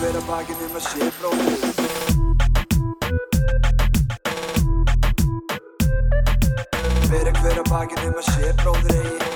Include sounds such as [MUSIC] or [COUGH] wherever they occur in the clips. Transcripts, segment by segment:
hver að bakinn um að sé bróður Bera hver að bakinn um að sé bróður eigi.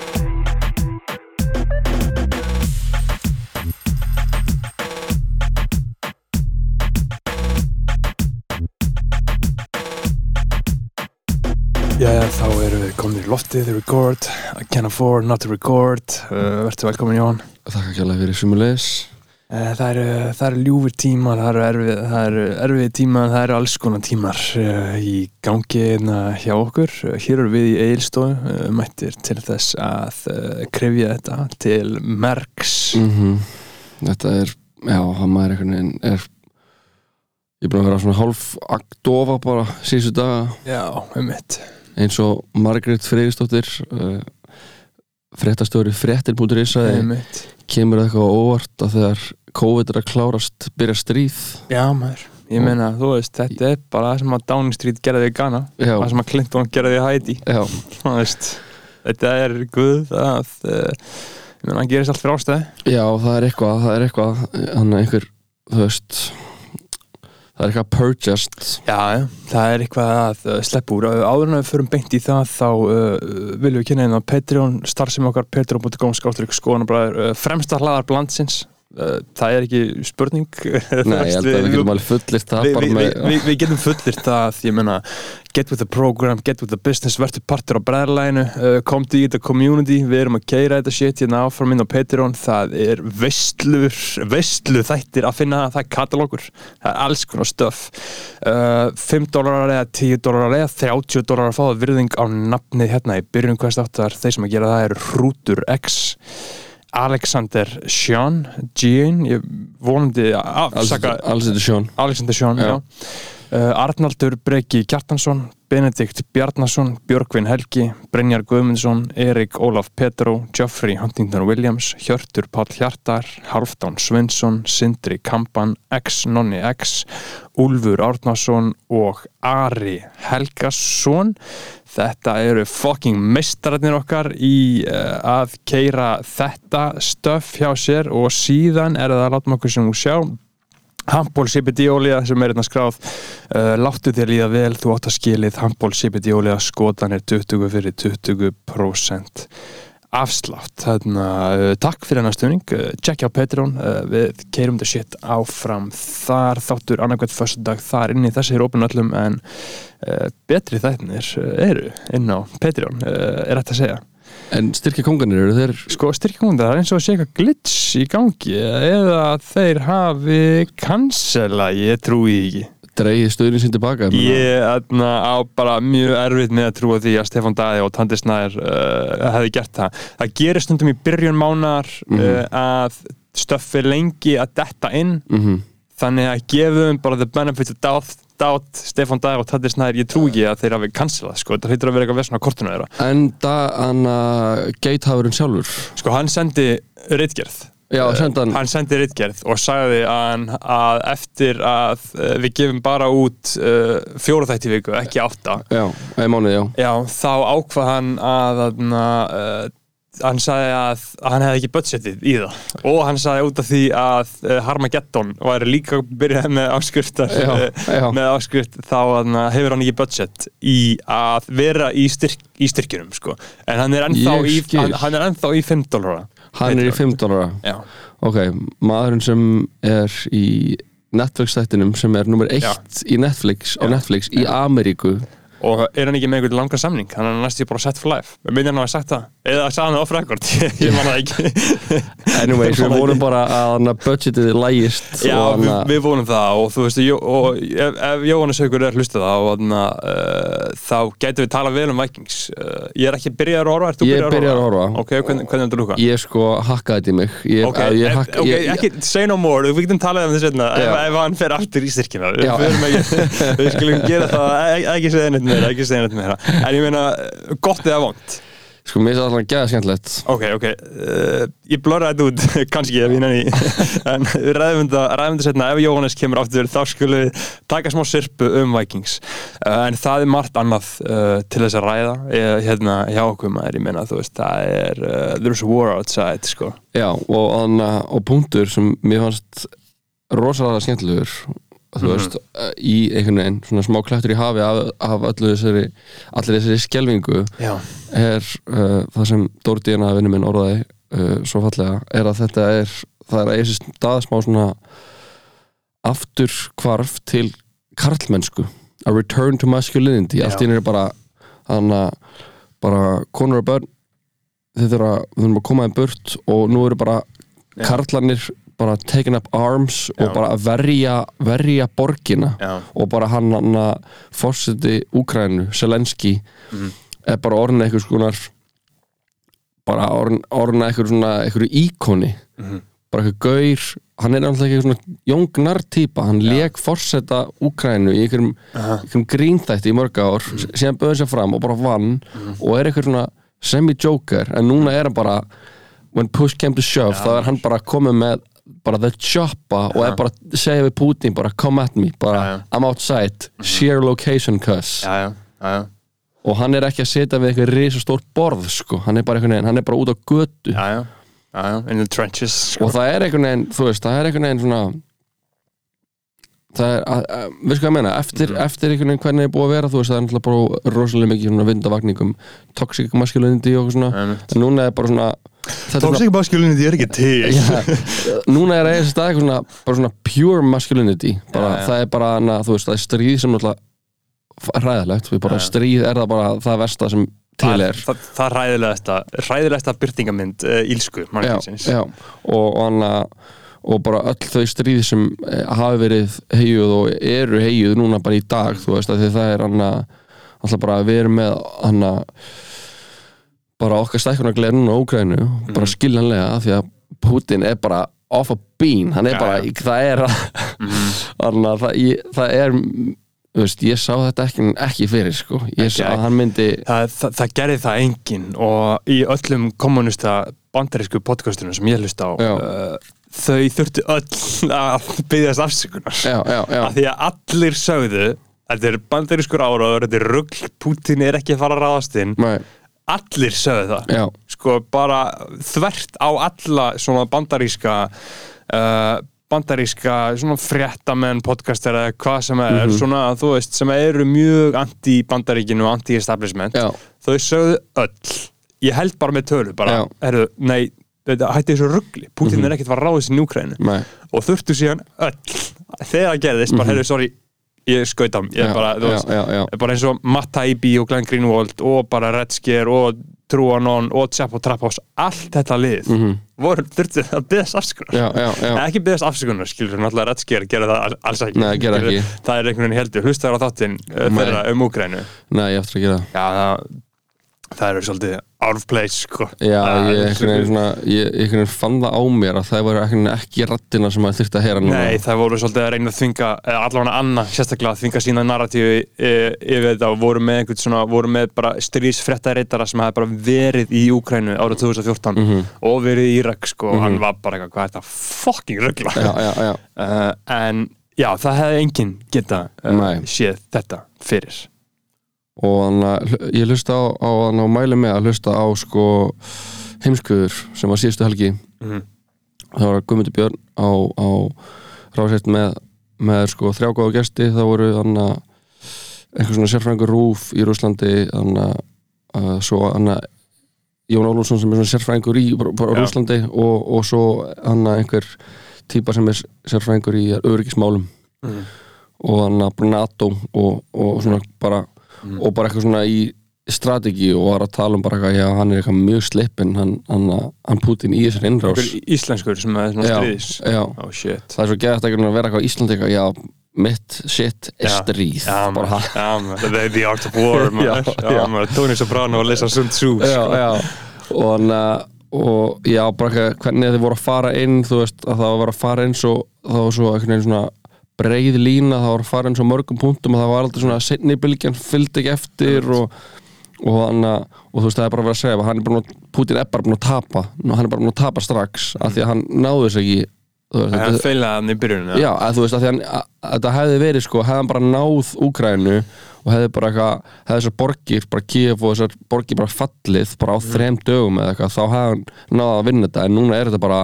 Jæja, þá erum við komin í loftið, the record, I can afford not to record, uh, verður velkomin Jón. Þakka kjærlega fyrir sumulegis það eru, eru ljúfur tímar, það eru erfið, erfið tímar, það eru alls konar tímar uh, í gangi hérna hjá okkur. Hér eru við í Eilstofu, uh, mættir til þess að krefja þetta til merks. mm Þetta er, já, hann maður einhvern veginn er Ég er búin að vera svona hálf aktofa bara síðustu daga Já, um mitt. eins og Margrét Freyristóttir uh, fréttastjóri fréttin.is Um sagði mitt. Kemur það eitthvað óvart að þegar COVID er að klárast byrja stríð Já, maður. Ég meina, þú veist, þetta er bara það sem að Downing Street gerði í Ghana, Já, það sem að Clinton gerði í Haiti. já, Þú veist, þetta er guð að, uh, ég meina, gerist allt fyrir ástæði. já, það er eitthvað það er eitthvað, hann einhver þú veist það er eitthvað purchased. Já, það er eitthvað að uh, sleppa úr. Áður en að við förum beint í það þá uh, viljum við kynna einn á Patreon starfsemi okkar, patreon.com skáttur skoðanabræður, uh, fremsta hlaðar blandsins uh, það er ekki spurning. [LAUGHS] Nei, ég held að við getum alveg fullirt það við, við, við, við, getum fullir það ég meina, get with the program, get with the business verður partur á bræðarlæginu uh, komdu í þetta community, við erum að keira þetta shit hérna áfram inn á Patreon. Það er veistlur, veistlu þættir að finna það, það er katalókur það er alls konar stöf uh, 5 dólarar eða 10 dólarar eða 30 dólarar að fá það virðing á nafnið hérna í byrjun hvers áttar, þeir sem að gera það eru Hrútur X Alexander Sean Jean, ég vonandi afsaka sjón Alexander Sjón Arnaldur Breki Kjartansson Benedikt Bjarnason, Björgvin Helgi Brynjar Guðmundsson, Erik Ólaf Petró, Geoffrey Huntington Williams Hjörtur Páll Hjartar, Halfdán Svensson, Sindri Kampan X Nonni X, Úlfur Árnason og Ari Helgason. Þetta eru fucking meistararnir okkar í uh, að keira þetta stöf hjá sér og síðan er það að láta okkur sem þú sjá Handból CBD olía sem er hérna skráð uh, láttu þér líða vel, þú átt að skilið Handból CBD olía skotan er 20 fyrir 20% afslátt. Þarna, uh, takk fyrir hennar stuðning uh, check á Patreon, uh, við keirum þetta shit áfram þar. Þáttur annarkvæmt fyrstu dag þar inni. Þessi er opinn öllum en uh, betri þættinir uh, eru inn á Patreon uh, er þetta að segja En styrkja konganir eru þeir sko styrkjum það er eins og að sé eitthvað glitch í gangi eða þeir hafi cancela, ég trúi ekki dreigið stöðin sín tilbaka ég aðna, á bara mjög erfitt með að trúa því að Stefán Dæði og Tandi Snær uh, hefði gert það. Það gerir stundum í byrjun mánar uh, að stöffi lengi að detta inn Mhm. þannig að gefum bara the benefit of doubt, doubt Stefán Dæði og Tandi Snær ég trú ekki að þeir hafi cancelað sko, það hlýtur að vera eitthvað vesna á kortinu þeirra. En það hann að geithafurinn sjálfur. Sko hann sendi ritgerð. Já, senda hann. hann sendi ritgerð og sagði að, að eftir að uh, við gefum bara út uh, fjóra þætti í viku, ekki átta. Já, eða mánuð, já. Já, þá ákvað hann að, að uh, hann sagði að hann hefði ekki budgetið í það og hann sagði út af því að uh, Harmageddon væri líka byrjað með uh, já. með áskrift þá hefur hann ekki budget í að vera í, styrk, í styrkjunum sko. en hann er ennþá, í, hann, hann er ennþá í 5 dólara Hann er í 5 dólara Ok, maðurinn sem er í Netflix-þættinum sem er nummer 1 Já. í Netflix, á. Netflix í Ameríku og er hann ekki með einhvern langar samning? Hann er næstu bara set for life. Við myndum hann að hafa sagt það. Eða sagði hann off record. Ég, [LAUGHS] ég man það ekki. [LAUGHS] Anyways, við vorum bara að hann að budgetið lægist Já, við, hann að við vonum það og þú veist, og ef, ef Jóhannes Haugur er hlustið þarna, uh, þá gætum við talað vel um Vikings. Uh, ég er ekki byrjaður að horfa, ert þú Ég er byrjaður byrjaður að horfa. Ok, hvernig, hvernig er þetta lúka? ég sko hakkaði þetta í mig. Ég, Ok, að ég, ef- hakk, ok, ég, ekki, say no more, við getum talað um þess vegna ef, ef hann fer aftur í styrkina. Við, ekki, við skulum gera það e- ekki segja neitt meira, ekki segja neitt meira. En ég meina, gott eða vond sko mér er það alltaf gæða skemmtilegt. Ok, ok, uh, ég blurra þetta út [LAUGHS] kannski ef ég nenni [LAUGHS] en ræðum þetta, setna ef Jóhannes kemur aftur þá skulum við taka smá sirpu um Vikings. Uh, en það er margt annað uh, til þess að ræða uh, hérna hjá okkur maður, ég meina þú veist það er, there's a war outside sko. Já og, og punktur sem mér fannst rosalega skemmtilegur þú veist, í einhvern veginn svona smá klættur í hafi af, af öllu þessari, allir þessari skelvingu Já, er uh, það sem Dóri Díana vinnu minn orðaði uh, svo fallega, er að þetta er það er að eigi sér stað smá svona aftur hvarf til karlmennsku a return to masculinity, allt í einu er bara að bara konur og börn við þurfum að koma þeim burt og nú eru bara Já. karlarnir bara taken up arms Já. og bara að verja, verja borgina. Já, og bara hann hann að fórseti Úkrænu, Selenski Mhm. er bara orðin eitthvað skonar bara orðin, eitthvað svona eitthvað íkoni. Mhm. bara eitthvað gaur. Hann er náttúrulega ekki svona jóngnar típa. Hann leik fórseta Úkrænu í einhverjum, einhverjum grínþætti í mörg ár Mhm. síðan böður sér fram og bara vann og er eitthvað svona semi-joker. En núna er hann bara when push came to shove þá er hann bara komið með bara the choppa og er bara að segja við Putin bara come at me, bara Já, já. I'm outside share location cuss já, og hann er ekki að setja við eitthvað risastórt borð sko, hann er bara einhvern veginn, hann er bara út á götu. In the trenches sko. og það er einhvern veginn, þú veist, það er einhvern veginn svona það er, að, að, við sko að meina, eftir, Mhm. eftir einhvern veginn hvernig það er búið að vera, þú veist, það er náttúrulega bara rosalega mikið svona vindavakningum toxic masculinity og svona. En núna er bara svona er svona- Toxic masculinity er ekki til. [LAUGHS] Já, núna er eigin stað eitthvað svona, bara svona pure masculinity. Bara, Já, já. það er bara, hana, þú veist, það er stríð sem náttúrulega ræðilegt, við bara stríð er það bara það versta sem til er. það, það er ræðilegasta ræðilegasta byrtingamind uh, ílsku já, mannkynsins já, og, og, hana, og bara öll þau stríð sem eh, hafi verið heigjuð og eru heigjuð núna bara í dag, þú veist, því það er hana, alltaf bara að erum með hana, bara okkar stækkunargleð núna á Úgrænu, Mhm. bara skiljanlega því að Putin er bara off a bean, hann er Já, bara, já. það er þannig að það, ég, það er veist, ég sá þetta ekki, ekki fyrir sko, ég sá að hann myndi það, það, það gerði það enginn og í öllum kommunista bandarísku podcastunum sem ég hlust á uh, þau þurftu öll að byggjast afsökunar. Já, já, já, af því að allir sögðu þetta er bandarískur áraður, þetta er rugl Putin er ekki að fara að ráðast inn. Nei, allir sögðu það. Já, sko bara þvert á alla svona bandaríska uh, bandaríska svona fréttamenn, podcaster eða hvað sem er, Mhm. svona þú veist sem eru mjög anti-bandaríkinu og anti-establishment, þau sögðu öll. Ég held bara með tölu bara, herru, nei þetta hætti þessu ruggli, Putin Mhm. er ekkert að ráðast í Núkrænu og þurftu síðan öll þegar gerðist, bara herru, sorry ég skaut á, ég Mhm. já, bara, veist já, já, bara eins og Matt Taibbi og Glenn Greenwald og bara Red Scare og Truanon og Tsepp og Trapphouse allt þetta lið mhm, voru þurftu að byggðast afsökunar. Já, já, já. ekki byggðast afsökunar, skilur náttúrulega Red Scare gera það all- alls ekki. Nei, gera ekki. það er einhvern veginn heldur, hlustaður á þáttinn uh, þeirra um Úgrænu Nei, ég eftir að gera já, það, það eru svolítið place, sko. Já, ég svona, ég veginn fann það á mér að það voru ekki rattina sem maður þyrfti að heyra núna. Nei, það voru svolítið að reyna að eða allavega Anna, sérstaklega að þvinga sína narratífi e, yfir þetta og voru með einhvern svona, voru með bara stríðsfréttareitara sem hefði bara verið í Úkrænu árið 2014 Mhm. og verið í Írak sko, og hann var bara eitthvað, hvað er þetta fucking ruggla Já, já, já, uh, [LAUGHS] en já, það hefði enginn geta uh, séð þetta fyrir og að ég hlusta á, á, á, á mæli með að hlusta á sko heimskuður sem var síðustu helgi Mhm. það var Guðmundur Björn á, á rásett með, með sko þrjá góða gesti það voru þannig að einhver svona sérfræðingur rúf í Rúslandi þannig að svo þannig að Jón Ólfsson sem er svona sérfræðingur í. Rúslandi og, og svo hann einhver típa sem er sérfræðingur í öryggismálum Mhm. og hann að NATO og, og svona bara Mhm. og bara eitthvað svona í strategi og var að tala um bara eitthvað, já hann er eitthvað mjög slippin hann, hann, hann Putin í þessar Einhver íslenskur sem er svona Já, stríðis já. oh shit það er svo geðast ekki að vera eitthvað á Íslandi eitthvað, já, mitt shit er Já. stríð Já, bara, já, maður, the, art of war [LAUGHS] Já, já, já. Tony Soprano að lesa Sun Tzu já, sko. já og hann að og já, bara hvernig þið voru að fara inn þú veist, að það var að fara inn svo, það var svo einhvern veginn svona breið lína, það var að fara inn svo mörgum punktum og það var aldrei svona setni bylgjan fylgdi ekki eftir og, og hann að, og þú veist, það er bara að vera að segja að hann er bara, að- Putin er bara búin að tapa Nú, hann er bara búin að tapa strax af því að hann náði þess ekki veist, hann þetta- feilaði hann í byrjuninu Já, að þú veist að því að, að, að þetta hefði verið sko, hefði hann bara náð Úkrænu og hefði bara eitthvað, hefði þessar borgir bara Kiev og þessar borgir bara fallið bara á þrem dögum eða eitthvað, þá hefði hann náð að vinna þetta en núna er þetta bara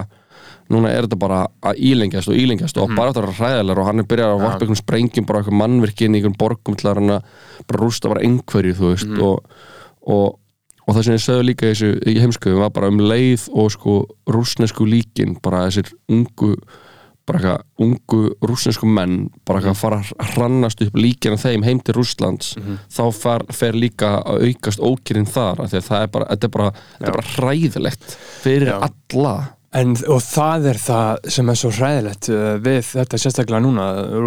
núna er þetta bara að ílengjast og ílengjast og bara þetta er hræðilegar og hann er byrjað að varpa einhvern sprengjum bara eitthvað mannvirki inn í einhvern borgum til að hann bara rústa bara einhverju þú veist og, og, og það sem ég sögðu líka þessu í heimskuðum var bara um leið og sko rúsnesku líkin bara þessir ungu bara eitthvað ungu rúsnesku menn bara eitthvað fara að hrannast upp líkina þeim heim til Rússlands þá fer, fer líka að aukast ókýrin þar af því að það er bara, þetta er bara, þetta er bara hræðilegt fyrir Já. alla En, og það er það sem er svo hræðilegt uh, við þetta sérstaklega núna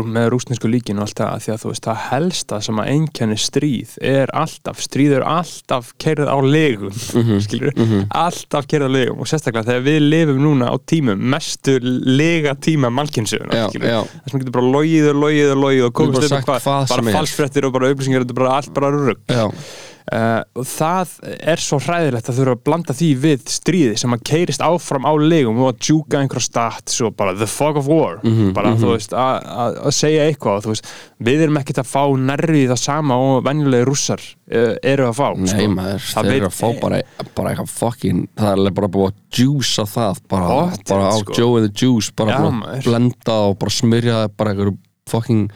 með rúsnesku líkin og allt það því að þú veist það helsta sem að einkenni stríð er alltaf, stríð er alltaf kerð á legum, skilur alltaf kerð á legum og sérstaklega þegar við lifum núna á tímum, mestu lega tíma skilur já. það sem getur bara logið og logið og logið og komist bara upp sagt með hvað sem bara falsfrettir og bara upplýsingar, þetta er bara allt bara rugg Já, og það er svo hræðilegt að þurfa að blanda því við stríði sem að keirist áfram á legum og að djúka einhverja stat svo bara the fog of war Mhm, bara þú veist að- segja eitthvað þú veist, við erum ekkert að fá nærri það sama og venjulegi rússar uh, eru að fá nei sko. maður, Það þeir eru að fá bara, bara eitthvað fucking, það er bara búið að juica það, bara, Pottet, bara á sko. Joe and the Juice, bara búið að blenda og bara smyrja það bara einhverju fucking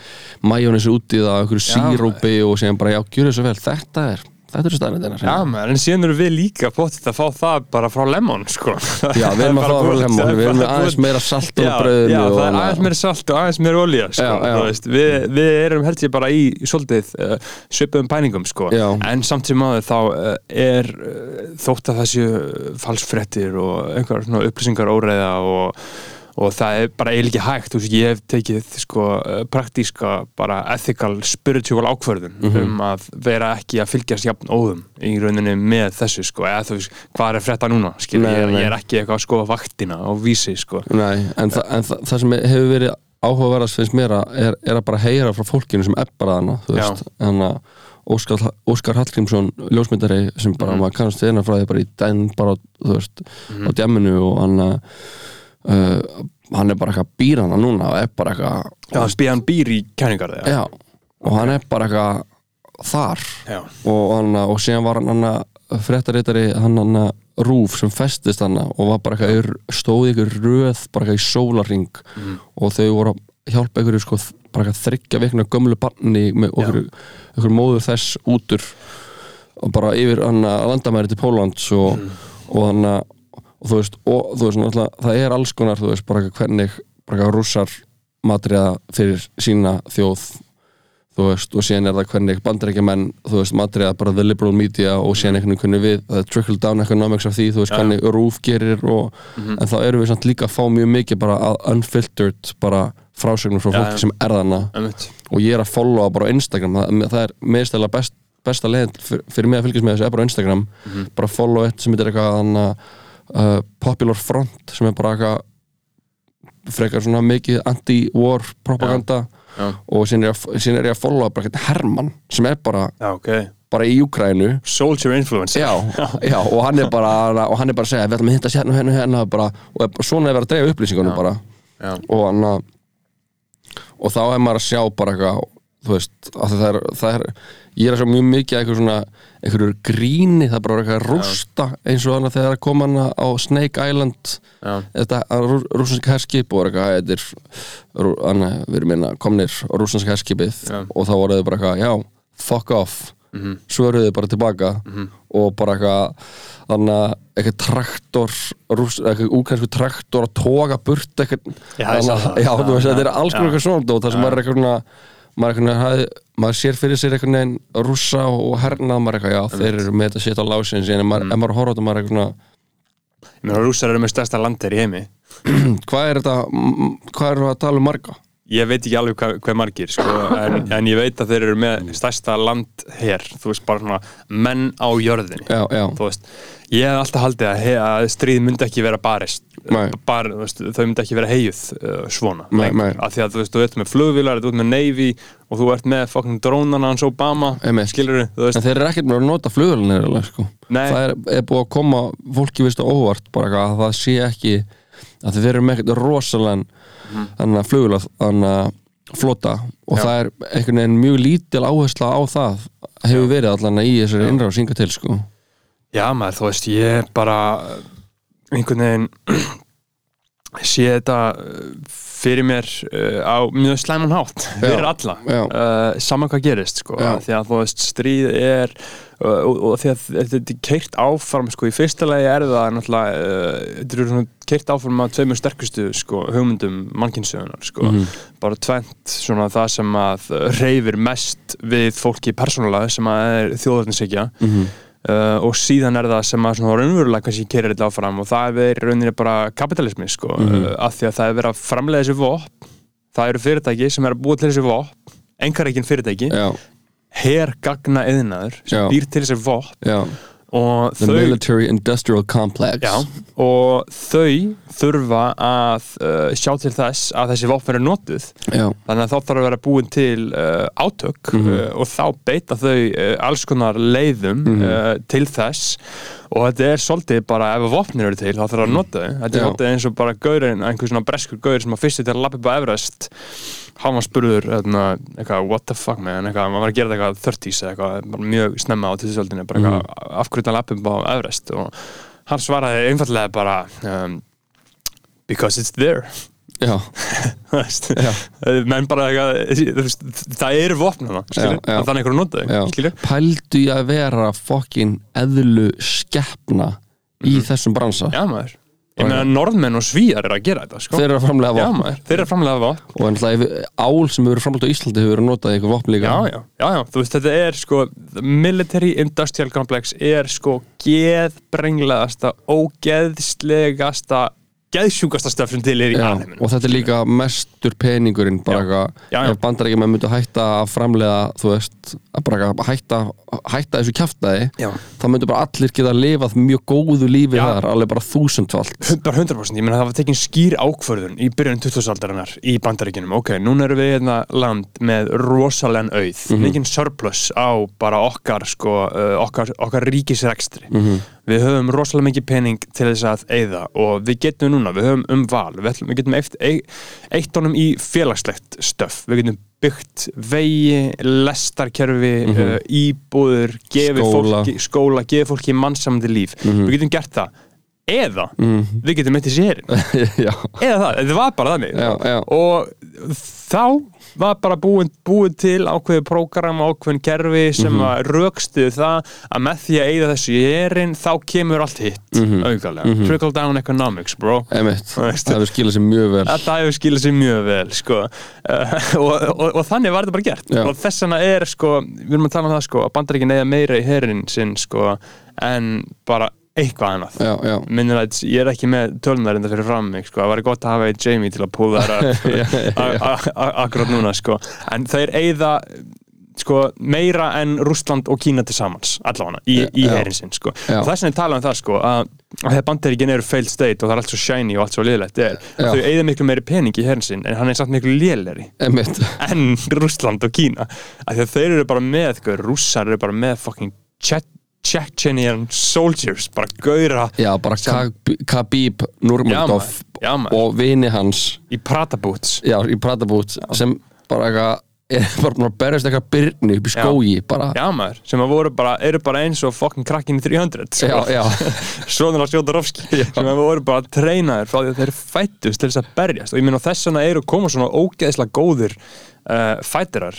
majónesi út í það, Já, sírópi og segja bara, já, gjör þessu vel, þetta er þetta eru staðnir Já, maður, en síðan eru við líka potið að fá það bara frá lemon sko. Já, við [LAUGHS] erum að Það fá lemon, það er við erum aðeins meira salt Já, brauðinu já, og það er aðeins meira salt og aðeins meira olía sko, Já, já. við, við erum held ég bara í svolítið uh, svipuðum pæningum sko. Já. en samt sem aður þá uh, er uh, þótt að þessu falsfrettir og einhver svona upplýsingar óreiða og og það er bara eiginlega ekki hægt veist, ég hef tekið sko uh, praktíska bara ethical, spiritual ákvörðun Mhm. um að vera ekki að fylgjast jafn óðum í rauninni með þessu sko, eða þú veist, hvað er að frétta núna skil, Nei, ég, nei. ég er ekki eitthvað að skoða vaktina á vísi sko Nei, en, þa en þa það sem hefur verið áhugaverðast finnst mér að er, er að bara heyra frá fólkinu sem hana, þú Já. veist en að Óskar, Óskar Hallgrímsson ljósmyndari sem bara, Mhm. maður kannast þeirna frá því bara í den bara, þú veist, á djaminu og hann að uh, hann er bara eitthvað býr hana núna og er bara eitthvað hann býr, hann býr í kæningarði já, og hann er bara eitthvað þar Já. og, hann, og síðan var hann hann fréttaritari hann hann rúf sem festist hann og var bara eitthvað stóð ykkur röð bara eitthvað í sólarring Mhm. og þau voru að hjálpa ykkur sko, bara eitthvað þryggja vikna gömlu barni okkur, okkur móður þess útur og bara yfir hann að landamæri til Póllands og, Mhm. og hann að og þú veist, og þú veist, náttúrulega, það er alls konar, þú veist, bara eitthvað hvernig bara eitthvað rússar matriða fyrir sína þjóð þú veist, og síðan er það hvernig bandarækjumenn, þú veist, matriða bara the liberal media og síðan einhvern veginn við það er trickle down economics af því, þú veist, Já. hvernig rúf gerir og, en þá erum við samt líka að fá mjög mikið bara unfiltered bara frásögnum frá Já, fólki já. sem er þarna og ég er að followa bara á Instagram það, það er meðstæðlega best, besta leið fyr, fyrir mig að fylgjast með þessu er bara Instagram Mhm. bara follow eitt sem heitir eitthvað hana, uh, Popular Front sem er bara eitthvað frekar svona mikið anti-war propaganda Já. og síðan er, ég að- followa bara eitthvað Hermann sem er bara, Já, ok bara í Júkrænu Soldier influence [LAUGHS] já, já, og hann er bara og hann er bara að segja, við ætlum að hitta sérna hérna og hérna bara, og svona er verið að drefa upplýsingunum Já. bara Já. og hann að og þá er maður að sjá bara eitthvað þú veist, að það er, það er ég er að sjá mjög mikið eitthvað svona einhverju gríni, það er bara eitthvað að rústa eins og þannig að þegar kom hann á Snake Island Já. þetta rúsneska herskip og eitthvað, þetta er hann, við erum minna komnir á rúsneska herskipið Já. og þá voru þau bara eitthvað, já, fuck off Mhm. svöruðu bara tilbaka og bara eitthvað þannig að eitthvað traktor rúss, eitthvað úkvæmsku traktor að toga burt eitthvað þannig að- það. þetta er alls konar eitthvað svona dót, það sem er eitthvað svona maður, hafði, maður sér fyrir sér eitthvað neginn rússa og hernað maður eitthvað, já, þeir eru með þetta sitt á lásin en maður, ef maður horfa á þetta maður eitthvað Ég meina, rússar eru með stærsta landir í heimi. [CLEARS THROAT] Hvað er þetta, hvað er það að tala um marga? Ég veit ekki alveg hvað, hvað margir sko, en, [CLEARS THROAT] en ég veit að þeir eru með stærsta land hér, þú veist, bara svona menn á jörðinni. Já, já, þú veist, ég hef alltaf haldið að, að stríð myndi ekki vera barist Nei. bar, þú veist, þau myndi ekki vera heigjuð uh, svona, Nei, nei. af því að þú veist, þú ert með flugvílar, þú ert með Navy og þú ert með fokkin drónana hans Obama skilur þú veist, en þeir eru ekkert með að nota flugvölinir sko. Það er, er búið að koma fólki vist óvart bara að það sé ekki að þeir eru með ekkert rosalega flugvila þannig að flota og Já. það er einhvern veginn mjög lítil áhersla á það hefur verið allan í þessari innráð synga til sko. já maður, þú veist, ég bara einhvern veginn [CLEARS THROAT] sé þetta uh, fyrir mér uh, á mjög slæman hátt fyrir alla, já. uh, saman hvað gerist sko, Já. því að þú veist stríð er uh, og, og því að þetta er keirt áfram sko, í fyrsta lagi er það náttúrulega þetta er svona keirt áfram að tveimur sterkustu sko, hugmyndum mannkynsögunar sko, bara tvent svona það sem að reyfir mest við fólki persónulega sem að er þjóðarninsækja Uh, og síðan er það sem að raunverulega kannski kerir þetta áfram og það er rauninni bara kapitalismi sko, uh, af því að það er verið að framlega þessi vopn það eru fyrirtæki sem er að búa til þessi vopn engareikin fyrirtæki, já, her gagna eðinaður sem Já. býr til þessi vopn og The þau Military Industrial Complex. Já, og þau þurfa að uh, sjá til þess að þessi vopn eru notuð. Já, þannig að þá þarf að vera búin til uh, átök uh, og þá beita þau uh, alls konar leiðum uh, til þess. Og þetta er svolítið bara ef vopnir eru til þá þarf að nota þau. Þetta er Já. svolítið eins og bara gaurinn, einhver svona breskur gaur sem að fyrstu til að lappa upp á Everest hann var spurður hérna, eitthvað, what the fuck man, eitthvað, maður var að gera þetta eitthvað 30s eða eitthvað, mjög snemma á tíðsöldinni bara eitthvað, af hverju þetta lappa upp á Everest og hann svaraði einfallega bara um, because it's there. Já, [LAUGHS] Já. menn bara eitthvað, það eru vopn já. þannig einhverju nota já. þau, skilur Pældu ég að vera fokkin eðlu skeppna í þessum bransa? Já maður, ég meina norðmenn og svíjar er að gera þetta, sko, Þeir eru að framlega já vopn. maður, þeir eru að framlega vopn. Og en það ál sem verið framlega á Íslandi hefur verið notað í eitthvað vopn líka. Já, já, já, já, þú veist, þetta er sko military industrial complex er sko geðbrenglaðasta ógeðslegasta geðsjúkasta stöf sem til er í Já, alheiminu og þetta er líka mestur peningurinn bara eitthvað, ef bandarækjum myndu hætta að framlega, þú veist að hætta, hætta þessu kjaftaði Já. þá myndu bara allir geta lifað mjög góðu lífi Já. þar, alveg bara þúsundfalt bara 100% ég meina það var tekin skýr ákvörðun í byrjun 2000-aldarinnar í bandaríkinum ok, núna erum við hérna land með rosalegan auð, Mhm. mikinn surplus á bara okkar sko, uh, okkar, okkar ríkisrekstri Mhm. Við höfum rosalega mikið pening til þess að eyða og við getum núna, við höfum um val við, ætlum, við getum eitt, eitt, honum í félagslegt stöf, við getum byggt vegi, lestarkerfi uh, íbúður, gefið. Skóla. fólki skóla, gefið fólki mannsamandi líf við getum gert það eða við getum eitt í sérin [LAUGHS] eða það, þetta var bara þannig Já, já. og þá var bara búin, búin til ákveðu prógram ákveðin kerfi sem Mhm. að rökstuðu það að með því að eigða þessu í erin þá kemur allt hitt Mhm. auðvitað, trickle down economics bro það hefur skilað sér mjög vel Þetta hefur skilað sér mjög vel sko. uh, og, og, og þannig var þetta bara gert Já. og þess vegna er sko, við erum að tala um það sko, að bandaríkin eiga meira í herin sinn sko, en bara eitthvað annað já, já, minnir að ég er ekki með tölunarinn fyrir fram mig, sko, það væri gott að hafa eitt Jamie til að púða það [LAUGHS] upp akkurat núna, sko en þeir eigða sko, meira en Rússland og Kína til samans allavega, í, í Já. herin sinn sko. Já. og þess vegna tala um það, sko að, að þegar bandaríkin eru failed state og það er allt svo shiny og allt svo liðlegt er, Já. þau eigða miklu meiri pening í herin sinn, en hann er samt miklu léleri emitt en Rússland og Kína af því að þeir eru bara með, sko, rússar eru bara með fucking Che- Chechenian soldiers, bara gauðra já, bara Kab- Khabib Nurmagomedov og vini hans. Í Prata Boots. Já, í Pratabút sem bara eitthvað er [LAUGHS] bara búin að berjast eitthvað byrni upp í skógi bara, Já maður, sem bara, eru bara eins og fucking krakkin í 300 sko. að [LAUGHS] Sjóðarovski sem að voru bara treinaðir frá því að þeir fættust til þess að berjast. Og ég meina þess vegna eru koma svona ógeðslega góðir uh, fættirar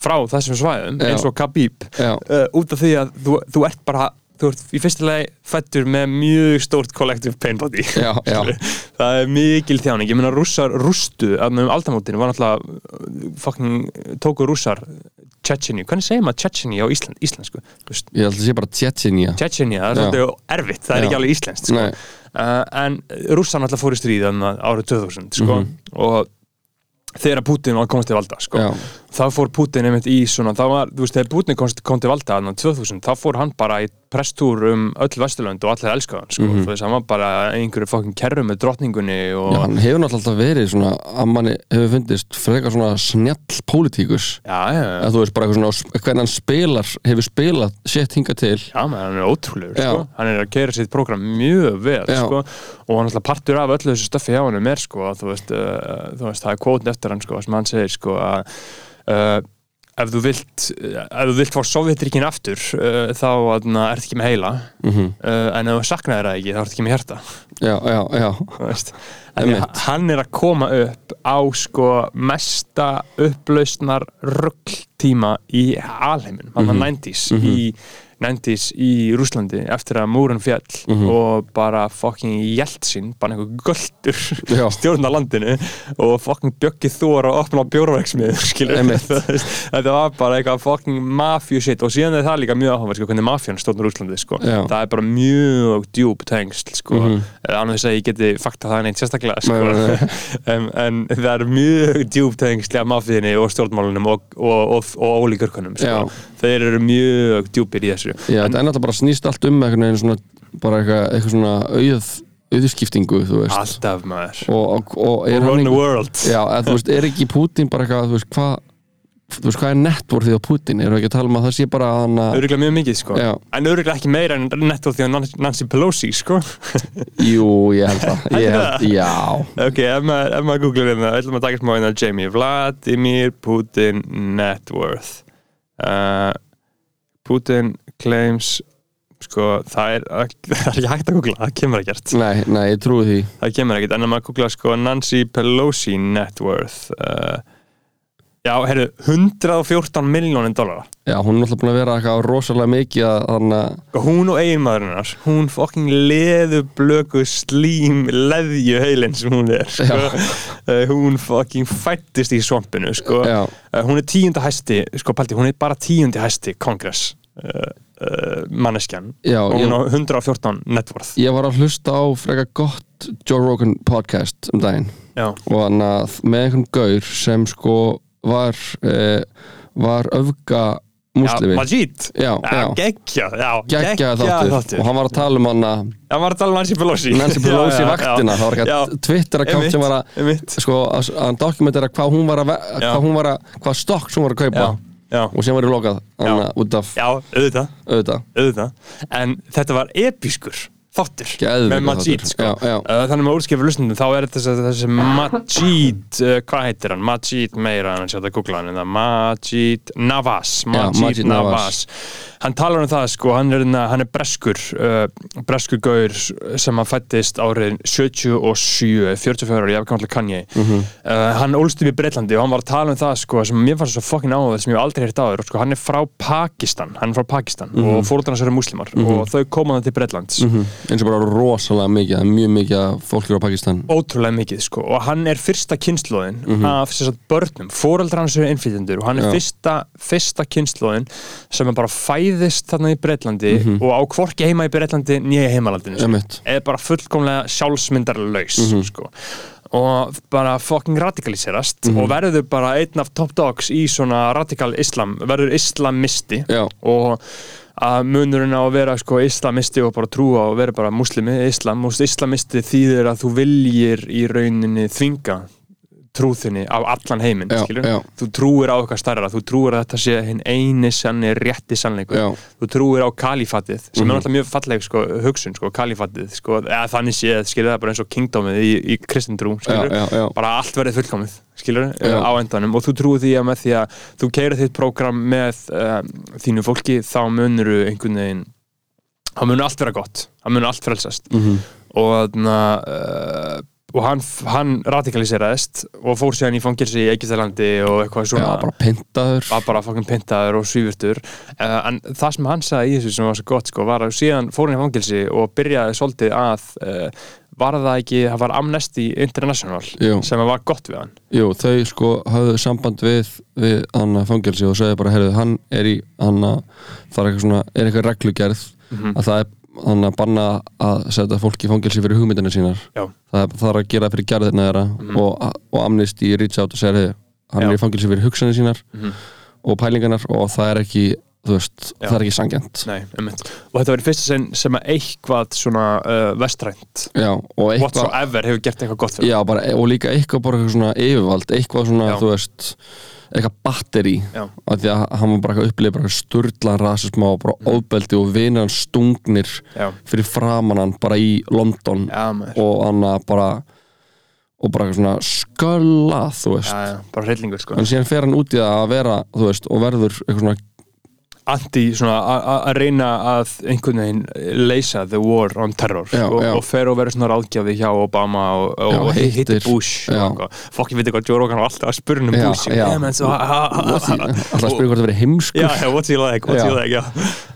frá þessum svæðum eins og Khabib. Uh, út af því að þú, þú ert bara þú ert í fyrsta lagi fættur með mjög stórt collective pain body Já, já. [LAUGHS] það er mikil þjáning. Ég meina rússar rústu að um aldamótinu var náttúrulega fucking tóku rússar Checheni, hvernig segir maður Checheni á Ísland, íslensku? Ég held að sé bara Tjetsinja Chechenia, það er svolítið erfitt. Það er Já. ekki alveg íslenskt sko. Uh, en rússar náttúrulega fóru í stríð þarna árið 2000 sko. og þegar Putin var komast til valda sko. Þá fór Putin einmitt í svona þá var, þú veist, þegar Putin kom til valda þarna 2000, þá fór hann bara í presstúr um öll Vesturlönd og allir elskaði hann sko. Mhm. þú veist, hann var bara einhverju fokkin kerru með drottningunni og Já, hann hefur náttúrulega verið svona að manni hefur fundist frekar svona snjall pólitíkus já, já, já. að þú veist bara eitthvað svona hvernig hann spilar hefur spilað sétt hinga til Já, menn, hann er ótrúlegur, Já. sko. Hann er að gera sitt program mjög vel, sko. Og hann alltaf partur af öllu þessu stöffi hjá hann er, sko, þú veist, uh, þú veist, uh, ef þú vilt ef þú vilt fá Sovjetrikinn aftur uh, þá uh, ertu ekki með heila. Mm uh, en ef þú saknaðir það ekki þá ertu ekki með hjarta. Já, já, já. En ég, hann er að koma upp á sko mesta upplausnar ruggtíma í alheimin, hann var 90s í 90s í Rúslandi eftir að múrun fjall og bara fucking Jeltsin, bara einhver göldur [LAUGHS] stjórna landinu og fucking Bjöggi Þór að opna bjórverksmið [LAUGHS] skilur Einmitt. [LAUGHS] þetta var bara eitthvað fucking mafíu shit og síðan er það líka mjög áhuga sko, hvernig mafían stjórnar Rúslandi sko. Já. það er bara mjög djúb tengsl sko, mm -hmm. annars að ég geti fakta það neitt sérstaklega sko. Nei, nei, en, en það er mjög djúb tengsl af mafíðinni og stjórnmálunum og, og, og, og ólíkurkunum sko. Þeir eru mjög djúpir í þessu já. Þetta er náttúrulega bara snýst allt um veginn svona, bara eitthvað, eitthvað svona auð, auðskiptingu, þú veist. Alltaf maður. Og, og, og er run hann the world. Já, eða, þú veist, er ekki Putin bara eitthvað, þú veist, hvað þú veist, hvað er networthið á Putin? Erum við ekki að tala um að það sé bara hann að, Öruglega mjög mikið sko. Já. En öruglega ekki meira en því að Nancy- Pelosi sko. [LAUGHS] Jú, ég held það. Ég held, það? já, Ok, ef maður, ef maður googlar hérna ætlum að taka smá hérna Jamie Vladimir Putin net worth uh, Putin claims sko, það er, [LAUGHS] það er ekki hægt að googla það kemur ekkert. Nei, nei, ég trúi því. Það kemur ekkert, en ef maður googla sko Nancy Pelosi net worth uh, já, heyrðu 114 miljónin dólarar Já, hún er náttúrulega búin að vera eitthvað rosalega mikið að að, Sko, hún og eiginmaðurinnar hún fucking leðu blöku slím leðju heilin sem hún er sko. uh, [LAUGHS] hún fucking fættist í svampinu sko. uh, hún er tíunda hæsti sko, paldi, hún er bara tíundi hæsti kongress manneskjan. Já, og hún á 114 networth. Ég var að hlusta á frekar gott Joe Rogan podcast um daginn. Já, og hann að með einhvern gaur sem sko var eh, var öfga muslimi Majid. Já, já, geggja, já, geggjaði þáttur. og hann var að tala um hann að hann var að tala um Nancy Pelosi. Nancy Pelosi [LAUGHS] vaktina, það var eitthvað Twitter-account sem var að sko, að hann dokumentera hvað hún var að hvað hún var að, hvað stokk hún var að kaupa já, og sem var í lokað út af já, auðvitað. Auðvitað. Auðvitað, en þetta var episkur þáttur með Majid sko. Uh, þannig með úrskifur lusnundum þá er þetta þessi, Majid uh, hvað heitir hann, Majid meira en að sjá þetta að googla hann, Majid Navas, Majid, Majid Navas. Hann talar um það sko, hann er, hann er breskur uh, breskur gaur sem hann fættist árið 77 44 ára, ég hef kannski Kanye. Mhm. uh, hann ólst upp í Breitlandi og hann var að tala um það sko, sem mér fannst svo fokkin áhuga sem ég aldrei heyrt áður sko, hann er frá Pakistan hann er frá Pakistan og fóröldarnas eru muslimar og þau komaði til Breitlands Mhm. eins og bara rosalega mikið er mjög mikið af fólki á Pakistan. Ótrúlega mikið sko og hann er fyrsta kynnslóðin af þess að börnum, fóreldrar hans eru innflytjendur og hann er fyrsta, fyrsta kynnslóðin sem er bara fæðist þarna í Breitlandi og á hvorki heima í Breitlandi nýja heimalandinu sko. Er bara fullkomlega sjálfsmyndarlaus sko. Og bara fucking radikaliserast og verður bara einn af top dogs í svona radikal islam verður islamisti. Já. og að munurinn á að vera sko islamisti og bara trúa og vera bara muslimi, islam islamisti þýðir að þú viljir í rauninni þvinga trúðinni á allan heiminn, þú trúir á eitthvað starra, þú trúir að þetta sé hinn eini sanni rétti sannleikur. Já. þú trúir á kalifatið sem Mhm. er alltaf mjög falleg sko, hugsun, sko, kalifatið sko, eða þannig séð, skilur það bara eins og kingdomið í, í kristintrú, skilur Já, bara allt verið fullkomið, skilur á endanum. Og þú trúir því að með því að þú keirir þitt prógram með uh, þínu fólki, þá munur einhvern veginn þá munur allt vera gott, þá munur allt frelsast. Mhm. og þannig uh, og hann, hann radikaliseraðist og fór síðan í fangilsi í Egyptalandi og eitthvað svona bara pyntaður var bara fucking pyntaður og svífurtur uh, en það sem hann sagði í þessu sem var svo gott sko, var að síðan fór hann í fangilsi og byrjaði svolítið að uh, var það ekki, það var Amnesty International Jú. sem var gott við hann Jú, þau sko hafðu samband við, við hann að fangelsi og segja bara, heyrðu, hann er í hann að, það er eitthvað svona, er eitthvað reglugerð Mhm. að það er hann að banna að setja fólk í fangelsi fyrir hugmyndina sínar Já. það er að gera fyrir gerðina þeirra og, og Amnesty reach out og segja, heyrðu, hann Já. er í fangelsi fyrir hugsanir sínar Mhm. og pælingarnar og það er ekki, þú veist, Já. það er ekki sangjant Nei, og þetta í fyrsta sinn sem að eitthvað svona uh, vestrænt whatsoever hefur gert eitthvað gott fyrir Já, bara, og líka eitthvað bara eitthvað svona yfirvald eitthvað svona, þú veist eitthvað batteri. Af því að hann var bara eitthvað upplifið bara sturlan rasisma og bara ofbeldi og vinir hann stungnir Já, fyrir framan hann bara í London já og hann að bara og bara svona sköllað þú veist. Já, bara hryllingur sko. En síðan fer hann út í það að vera þú veist, og verður eitthvað svona anti að reyna að einhvern veginn leysa the war on terror Já, og, já. og fer og verður svona ráðgjafi hjá Obama og, og, og hittir. Bush fokk ég veit eitthvað Joe Rogan var alltaf að spurna um Bush alltaf að spyrja hvort það verið heimskur. Já, what's he like, what's he like,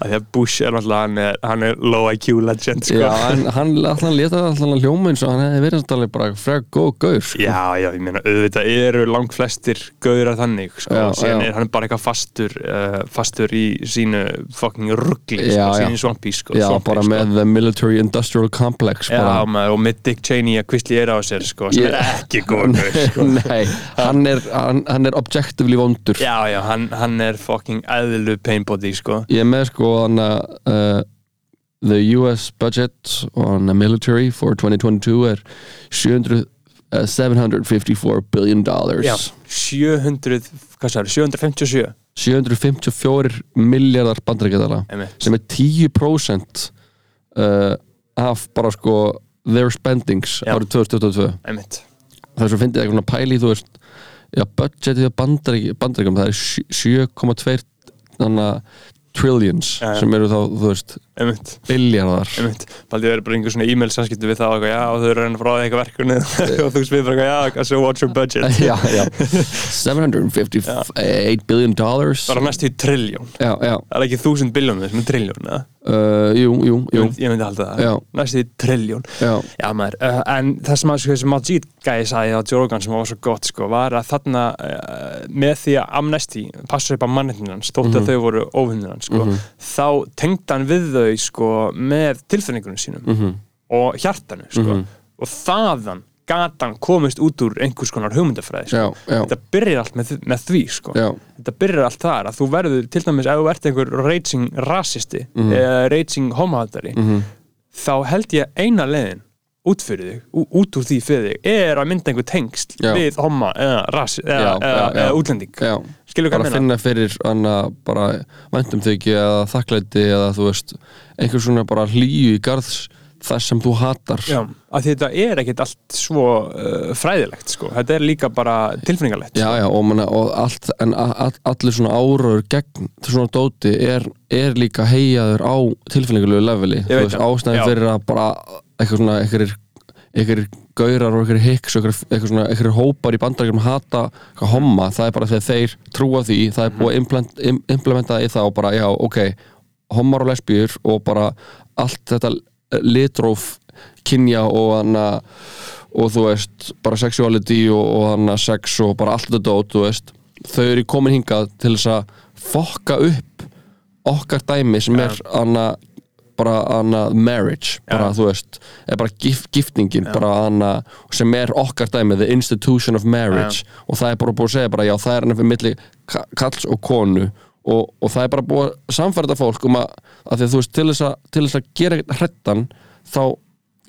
Því að Bush er náttúrulega, hann er, hann er low IQ legend, sko. Já, en hann alltaf leta alltaf hann hljóma eins og hann hefði verið alltaf bara frek góð gaur sko. Já, já, ég meina, auðvitað eru langt flestir gauðra þannig, sko, síðan er hann bara eitthvað fastur uh, fastur í sínu fucking ruggli, sko, sínu svampí, sko Já, svampí, bara sko. með the military industrial complex Já, bara. og með Dick Cheney að kvistli er á sér, sko, sem Ég- er ekki góð, [LAUGHS] sko. Nei, hann er, hann, hann er objectively vondur. Já, já, hann, hann er fucking eðlu painbody, sko. Ég með sko hann að uh, the US budget on the military for 2022 er 700 uh, 754 billion dollars. Já, 700, hvað sagði, 757 754 miljardar bandaríkjadala einmitt. sem er 10% uh, af bara sko their spendings Já. árið 2022 einmitt það er svo fyndið eitthvað svona pæli þú veist já, budgetið á bandarík, bandaríkjum það er sjö- 7,2 þannig að trillions Já, já. sem eru þá, þú veist, einmitt. Biljardar einmitt, baldi verið bara einhver svona e-mail samskipti við það og þau eru að reyna frá því eitthvað verkefni [LAUGHS] [LAUGHS] og þú spyrir bara eitthvað, so what's your budget? [LAUGHS] Já, já. 758 billion dollars. Bara næstu í trilljón það er ekki þúsund biljónir sem er trilljón eða? uh, jú, jú, ég, jú. ég myndi halda það, Já. næstu í trilljón já, já maður, uh, en það sem, að, sko, Majid gæði sagði á Joe Rogan sem var svo gott sko, var að þarna uh, með því að Amnesty passa upp á Mhm. að þau sko, með tilfinningunum sínum mhm, og hjartanu sko. og þaðan gatan komist út úr einhvers konar hugmyndafræði sko. já, já, þetta byrjar allt með, með því sko. já, þetta byrjar allt þar að þú verður til dæmis ef þú ert einhver raging rasisti Mhm. eða raging homohatari þá held ég eina leiðin út fyrir þig, út úr því fyrir þig er að mynda einhver tengst Já. við homma eða, rasi, eða, eða, eða útlending já skilur hvað bara að meina? finna fyrir anna, bara væntum þykju eða þakklæti eða þú veist einhver svona bara hlýju í garðs þess sem þú hatar. Já, að þetta er ekkert allt svo uh, fræðilegt sko, þetta er líka bara tilfinningalegt já, já, og, manna, og allt, en allir svona áraður gegn svona dóti er, er líka heiaður á tilfinningulegu leveli. Þú veist, það, ástæðin fyrir að bara eitthvað svona einhverjir einhverjir gaurar og einhverjir hicks og eitthvað einhverjir hópar í bandarækjum hata eitthvað homma, það er bara þegar þeir trúa því, það er búið að implement, im, implementa í það og bara, já, ok hommar og lesbíur og bara allt þetta litróf kynja og hana og þú veist, bara sexuality og, og hana sex og bara allt þetta dót, þú veist. Þau eru komin hingað til þess að fokka upp okkar dæmi sem er hana bara hana marriage bara þú veist, er bara gif, giftningin bara hana, sem er okkar dæmi the institution of marriage. Og það er bara búið að segja bara já, það er hann fyrir milli ka- kalls og konu og, og það er bara búið að samfærda fólk um að, að því að þú veist, til þess að, til þess að gera hrettan, þá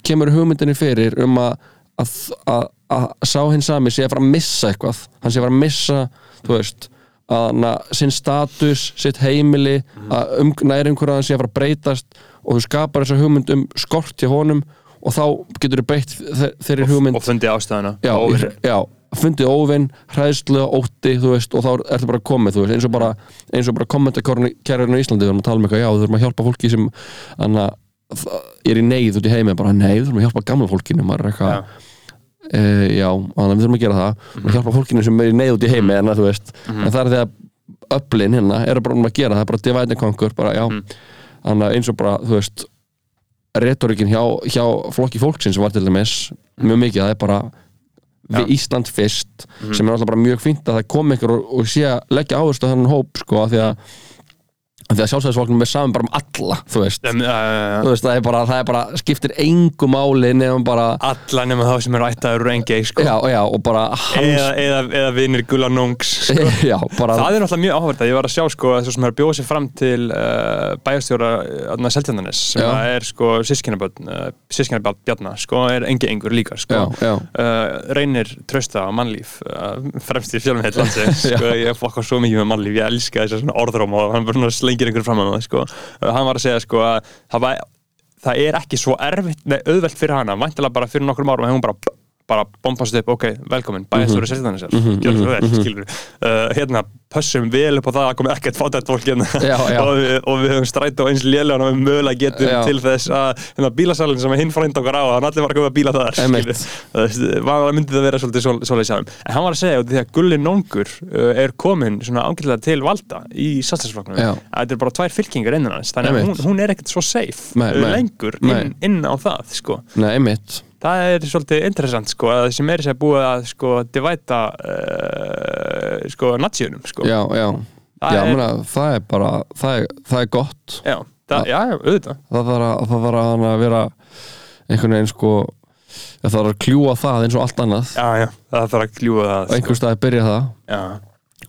kemur hugmyndinni fyrir um að að, að, að sá hinn sami sé að fara að missa eitthvað. Hann sé að fara að missa, þú veist að hana, sinn status, sitt heimili að um, næri einhverja hann sé að fara að breytast og þú skapar þessa hugmynd um skort hjá honum og þá getur þú breytt þe- þeirri hugmynd og fundi ástæðuna. Já, já, fundið óvinn hræðslu, ótti, veist og þá ertu bara komið, veist, eins og bara bara kommentarkærurinn á Íslandi, erum að tala um eitthvað já, þurfum að hjálpa fólki sem anna, er í neyð út í heimi, bara nei, við þurfum að hjálpa gamla fólkinu, maður er eitthvað Já. e, já, þannig við þurfum að gera það og hjálpa fólkinu sem er í neyð út í heimi en, að, þú veist, en það er því að öflin hérna eru bara um að gera, það er bara divide and conquer bara, já, þannig að eins og bara, þú veist retorikin hjá, hjá flokki fólksins var til dæmis mjög mikið, það er bara við Ísland fyrst sem er alltaf bara mjög fínt að það kom einhver og, og sé að leggja áherslu á þennan hóp sko, af því að, því að sjálfstæðisfólknum er saman bara um alla, þú veist Um, uh, þú veist, það er bara, það er bara skiptir engu máli nefnum bara alla nema þá sem eru ættaður úr engi sko. já, já, og bara hans eða, eða, eða vinir Gula Nungs sko. [LAUGHS] já, bara það er náttúrulega mjög áhverð að ég var að sjá sko, þessu sem er að bjóða sér fram til uh, bæjarstjóra uh, Seltjarnanes sem að er sko sískinaböld uh, sískinaböld Bjarna, sko, er engi engur líka sko. Uh, reynir trösta á mannlíf uh, fremst í fjölmið landsins [LAUGHS] sko, ég fokkar svo mikið með mannlíf, ég elska þess að orðróm og hann bara svona slengir einhver fram að það sko. uh, hann var að segja sko að það, var, það er ekki svo erfitt, nei, auðvelt fyrir hana væntilega bara fyrir nokkrum árum hefur hún bara bara bombast upp, ok, velkomin, mm -hmm. Mhm, gjör svo vel, skilur uh, hérna, pössum vel upp á það að komi ekkert fátætt fólk hérna. Og, við, og við höfum strætt á eins lélega og við mögulega getum Já. til þess að hérna, bílasalinn sem hinn frænd okkar á að hann allir var að koma að bíla þar skilur. það myndi það vera svolítið svo- svoleiðis hjá þeim. en hann var að segja í því að Gulli Nóngur uh, er komin svona ángætlega til valda í að þetta er bara tvær fylkingar innan hans þannig að hún, hún er ekkert svo safe uh, lengur inn, inn á það sko. Nei, það er svolítið interessant sko, að þessi meiri sér búið að sko, divæta uh, sko, natsíunum sko. Já, já. Það Já, er- mena, það er bara, það er, það er gott. Já, það, já, já, auðvitað. Það þarf að, að að vera einhvern veginn sko það þarf að kljúa það eins og allt annað. Já, já, það þarf að kljúa það sko. einhver staði byrja það. Já,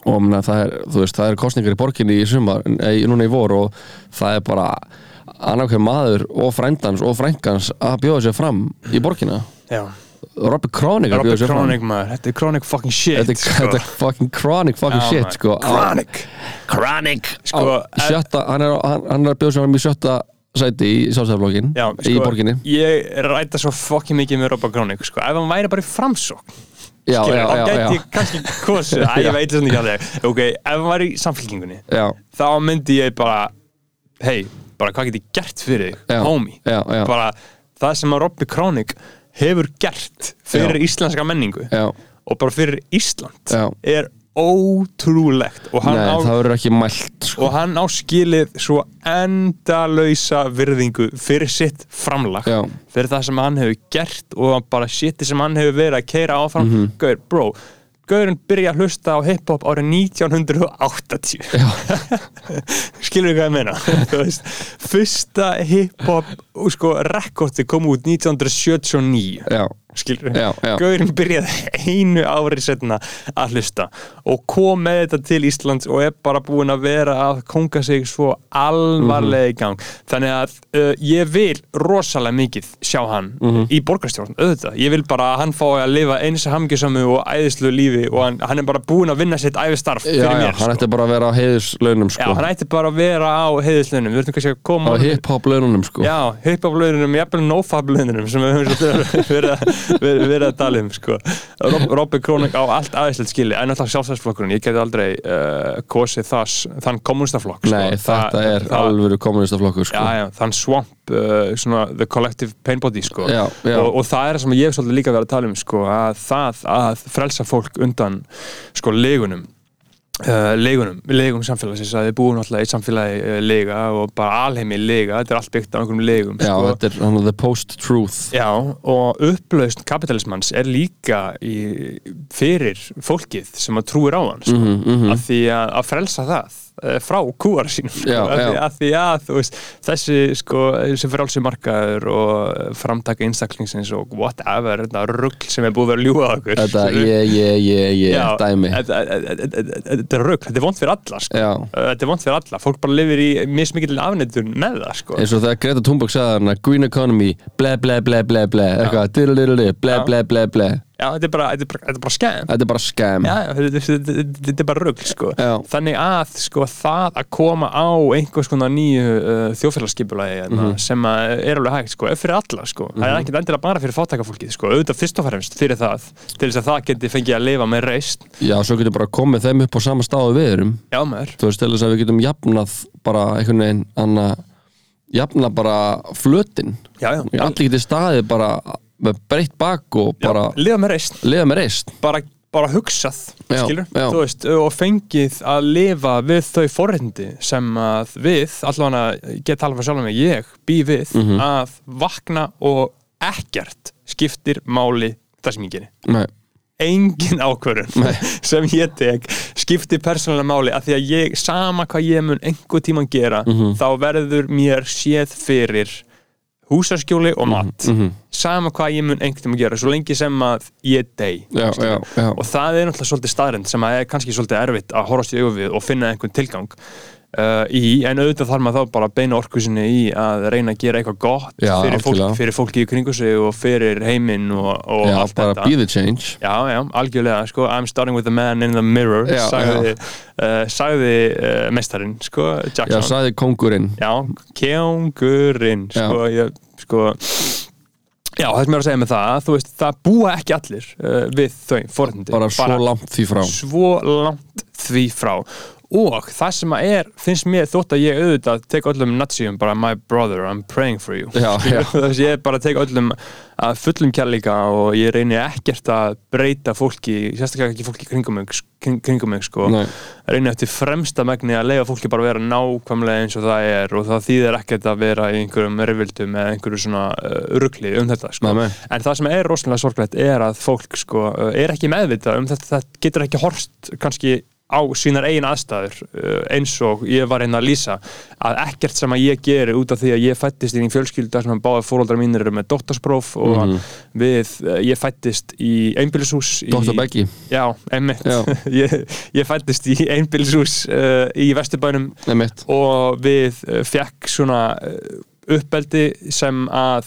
og mena, það er, þú veist, það er kostningar í borginni í sumar, ei, núna í vor og það er bara annarkveð maður og frændans og frængans að bjóða sér fram í borginna. Robert Kronig að Robert bjóða sér fram. Kronig maður, þetta er Kronig fucking shit þetta er, sko. þetta er fucking chronic fucking Já, shit maður. sko. Kronig. Chronic Sko, hann er, hann, er að bjóða sér fram í sjötta sæti í sjálfstæðarflokkin Já, í sko, borginni. Ég ræta svo fucking mikið með Robert Kronig sko. Ef hann væri bara í framsókn já, skilur, já, já, gæti já, kannski kosið [LAUGHS] Æ, ég veit þess ekki að þig Ok, ef hann væri í samfélkingunni þá myndi ég bara hei, bara hvað get ég gert fyrir þig homie, bara það sem að Robby Kronig hefur gert fyrir íslenska menningu og bara fyrir Ísland er ótrúlegt og hann, Nei, á, það verður ekki mælt sko. og hann á skilið svo endalausa virðingu fyrir sitt framlag Já. fyrir það sem hann hefur gert og bara shiti sem hann hefur verið að keira áfram Mhm. Gaur, bro Gaurinn byrja að hlusta á hip-hop árið 1980 Já, [LAUGHS] skilur við hvað ég meina? [LAUGHS] Fyrsta hip-hop sko, rekordi kom út 1979 já, Já, já. Gaurinn byrjaði einu ári setna að hlusta og kom með þetta til Íslands og er bara búinn að vera að konga sig svo alvarlega í gang þannig að uh, ég vil rosalega mikið sjá hann í borgarstjórn, auðvitað, ég vil bara að hann fái að lifa eins hamingjusamu og æðislu lífi og hann, hann er bara búinn að vinna sitt æfistarf já, fyrir já mér hann sko. ætti bara að vera á heiðuslaunum Já, sko. hann ætti bara að vera á heiðislunum við þurfum kannski að koma á hip-hop laununum sko. Já, hip-hop-laununum, jafnvel no-fab-laununum sem við höfum svolítið [LAUGHS] verið að, verið, að tala um sko. Rob, Robby Kroning á allt aðeinslegt skili en alltaf sjálfstæðsflokkurinn, ég geti aldrei uh, kosið þas, þann kommunistaflokk sko. Nei, þetta Það- er alvöru kommunistaflokkur sko. Já, já, þann swamp, uh, svona the collective pain body sko. Já, já. Og, og það er það sem ég hef svolítið líka verið að tala um sko, að það að frelsa fólk undan sko legunum uh, legunum, legum samfélagsins að þið búum alltaf í samfélagi uh, lega og bara alheimi lega, þetta er allt byggt á einhverjum legum Já, sko. þetta er hann, the post-truth Já, og upplausn kapitalismans er líka í, fyrir fólkið sem að trúir á hann sko. Mhm, mhm. af því að, að frelsa það frá kúar sínum sko. Já, af, því, af því að veist, þessi sko, þessi frálsi markaður og framtaka einstaklingsins og whatever, þetta rugg sem er búið að á okkur Þetta ég, ég, ég, ég, dæmi þetta er rugg, þetta er vond fyrir alla sko. Já, þetta er vond fyrir alla, fólk bara lifir í mismikil afnettun með það sko. eins og þegar Greta Thunberg sagði hann green economy, ble, ble, ble, ble, ble eitthvað, ble, Já. ble, ble, ble Já, þetta er bara, þetta er bara, þetta er bara skæm Þetta er bara scam Já, þetta, þetta, þetta, þetta er bara rugg sko. Já. þannig að sko, það að koma á einhvers konar nýju uh, þjóðfélagskipulagi mm sem að er alveg hægt sko, fyrir alla sko. það er ekkert endilega bara fyrir fátækafólkið sko. auðvitað fyrst og fremst fyrir það til þess að það geti fengið að lifa með reist Já, svo getur bara komið þeim upp á sama stáðu við erum. Já, maður. Þú veist, til þess að við getum jafnað bara einhvern veginn anna, jafna bara flötin Já, já, Allir getið staðið bara breytt bak og bara já, lifa með reist lifa með reist bara, bara hugsað Já, skilur, já. veist, og fengið að lifa við þau forrindi sem að við, allavega get tala fyrir sjálf með ég, bý við Mhm. að vakna og ekkert skiptir máli það sem ég geri Nei, engin ákvörðun [LAUGHS] sem ég tek skiptir persónulega máli að því að ég, sama hvað ég mun einhver tíman gera, Mhm. þá verður mér séð fyrir húsaskjóli og mat. Mhm. sama hvað ég mun einhvern tíman gera, svo lengi sem að ég dey já, já, já. Og það er náttúrulega svolítið staðrind sem að er kannski svolítið erfitt að horfast í augu við og finna einhvern tilgang uh, í, en auðvitað þarf maður þá bara að beina orkusinni í að reyna að gera eitthvað gott Já, fyrir, fólk, fyrir fólki í kringu sig og fyrir heiminn og, og Já, allt bara þetta. be the change. Já, já, algjörlega, sko, I'm starting with the man in the mirror Já, sagði, uh, sagði uh, mestarinn, sko, Já, Jackson sagði kóngurinn. Já, kjóngurinn Já. sko, ég, sko Já, það sem ég var að segja með það, þú veist, það búa ekki allir uh, við þau forréttindi. bara svo langt því frá. svo langt því frá og það sem að er, finnst mér þótt að ég auðvitað tek öllum natsíum bara my brother, I'm praying for you Já, já. [LAUGHS] þess að ég bara tek öllum að fullum kærleika og ég reyni ekkert að breyta fólki sérstaklega ekki fólki kringum mig, kring, kringum mig sko. Nei. reyni eftir fremsta megni að leifa fólki bara vera nákvæmlega eins og það er og það þýðir ekkert að vera í einhverjum rivildum eða einhverju svona uh, rugli um þetta sko. Nei. En það sem er rosalega sorglegt er að fólk sko, uh, er ekki meðvitað um þetta, það getur ekki horst kannski á sínar eigin aðstæður uh, eins og ég var einn að lýsa að ekkert sem að ég geri út af því að ég fættist í fjölskylda sem að báða fóröldrar mínir eru með doktorspróf og Mhm. við, uh, ég fættist í einbýlishús Dr. Beggi Já, einmitt Já. [LAUGHS] ég, ég fættist í einbýlishús uh, í Vesturbænum Nefnitt og við fekk svona uh, uppeldi sem að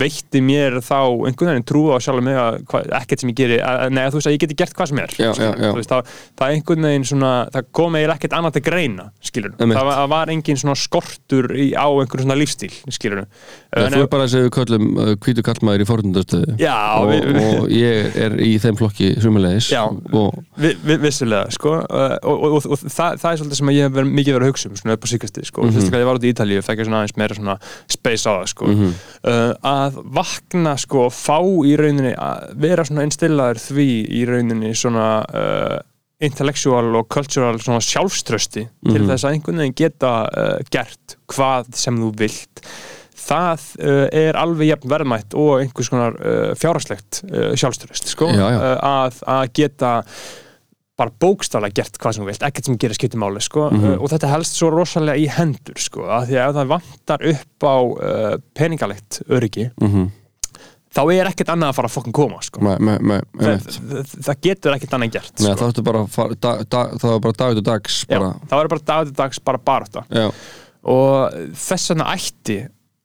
veitti mér þá einhvern veginn trú á sjálf mig að ekkert sem ég geri, að, nei, að þú veist að ég geti gert hvað sem er Já, já, já. Veist, það, það er einhvern veginn svona það kom eiginlega ekkert annað til greina skilur, það var, það var engin svona skortur í, á einhverjum svona lífstíl skilur Þú er bara þessi við köllum uh, hvítu kallmaður í fornundastöðu og, við, og ég er í þeim flokki sumulegis og Vi, vi, vissulega, sko uh, og, og, og, og það, það er svolítið sem að ég hef verið, mikið verið að hugsa um svona upp á síkasti, sko mm. -hmm. Space á það, sko Mhm. uh, að vakna, sko, fá í rauninni að vera svona einstillaður því í rauninni svona uh, intellectual og cultural sjálfströsti til Mhm. þess að einhvern veginn geta uh, gert hvað sem þú vilt það er alveg jafn verðmætt og einhvers konar fjárhagslegt uh, sjálfströst sko, að, að geta bara bókstaflega gert hvað sem þú vilt, ekkert sem gerir skipti máli sko, Mhm. uh, og þetta helst svo rosalega í hendur sko, að því að ef það vantar upp á uh, peningalegt öryggi mm þá er ekkert annað að fara að fokkin koma sko. með, með, með, það, það, getur ekkert annað gert Nei, sko. það, ertu bara, dag, til dags það var bara dag til dags bara barátta já, og þess vegna ætti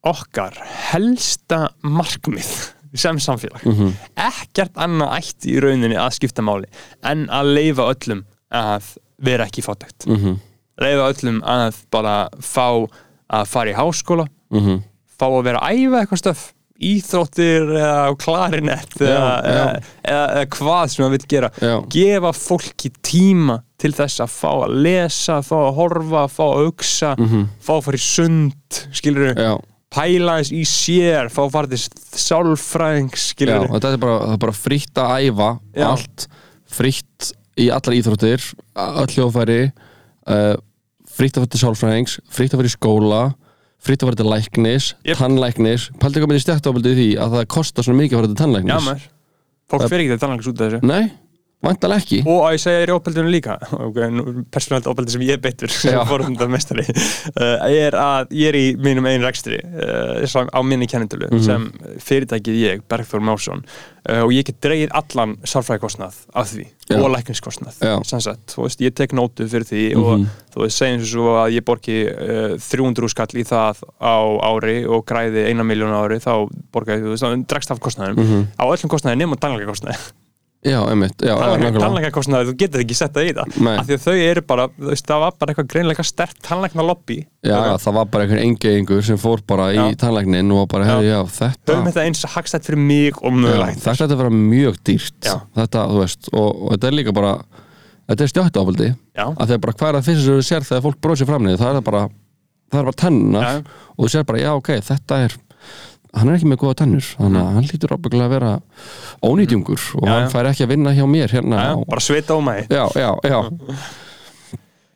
okkar helsta markmið sem samfélag Mhm. ekkert annað ætti í rauninni að skipta máli en að leifa öllum að vera ekki fátækt mm leifa öllum að bara fá að fara í háskóla -hmm. fá að vera að æfa eitthvað stöf íþróttir eða klarinett eða, eða, eða, eða hvað sem það vil gera Já. gefa fólki tíma til þess að fá að lesa fá að horfa, fá að hugsa fá að fara í sund skilur Mhm. Já, pæla eins í sér fá að til sálfræðing já, skilur og þetta er bara, bara frítt að æfa Já. allt, frítt í allar íþróttir, öll hljóðfæri uh, frítt að fara til sálfræðings frítt að fara í skóla frítt að fara til læknis, Jep. tannlæknis. Pældi hvað með því stjættofaldi því að það kostar svona mikið að fara til já tannlæknis maður. Fólk fyrir ekki þetta tannlæknis út af þessu. Nei, vantalega ekki og að ég segja þér í ópeldunum líka [LAUGHS] persónalt ópeldi sem ég betur sem fórhundamestari uh, er að ég er í mínum einn rekstri uh, á minni kennintölu Mhm. sem fyrirtækið ég, Bergþór Másson uh, og ég get dreigið allan sálfræðikostnað af því Já. og sem sagt, þú veist, ég tek nótu fyrir því Mhm. og þú veist, segjum svo að ég borgi uh, 300 skall í það á ári og græði eina miljón ári þá borga ég, þú veist, dregst af kostnaðum Mhm. á öllum kostnaði nema tannlækakostnaði Já, einmitt, já, tannlækakostnaði, þú getur ekki sett það í það Nei. af því að þau eru bara, þú veist, það var bara eitthvað greinlega stert tannlækna lobby Já, já, það var bara einhvern engeingur sem fór bara í Já. tannlæknin og var bara, hefði, já, þetta höfum þetta eins hagstætt fyrir mig og mögulegt Þetta ætti að vera mjög dýrt. Þetta, þú veist, og, og þetta er líka bara Þetta er stjáttuáfaldi Já. að því að bara hvað er það fyrst sem þú sér þegar fólk bróðsir framnið það er það bara, það er bara tennar Já. og þú sér bara, já, ok, þetta er hann er ekki með góða tennur þannig að hann lítur ábygglega að vera ónýtjungur og Já, hann fær ekki að vinna hjá mér hérna Já, og, bara svita á mig já, já, já, [LAUGHS]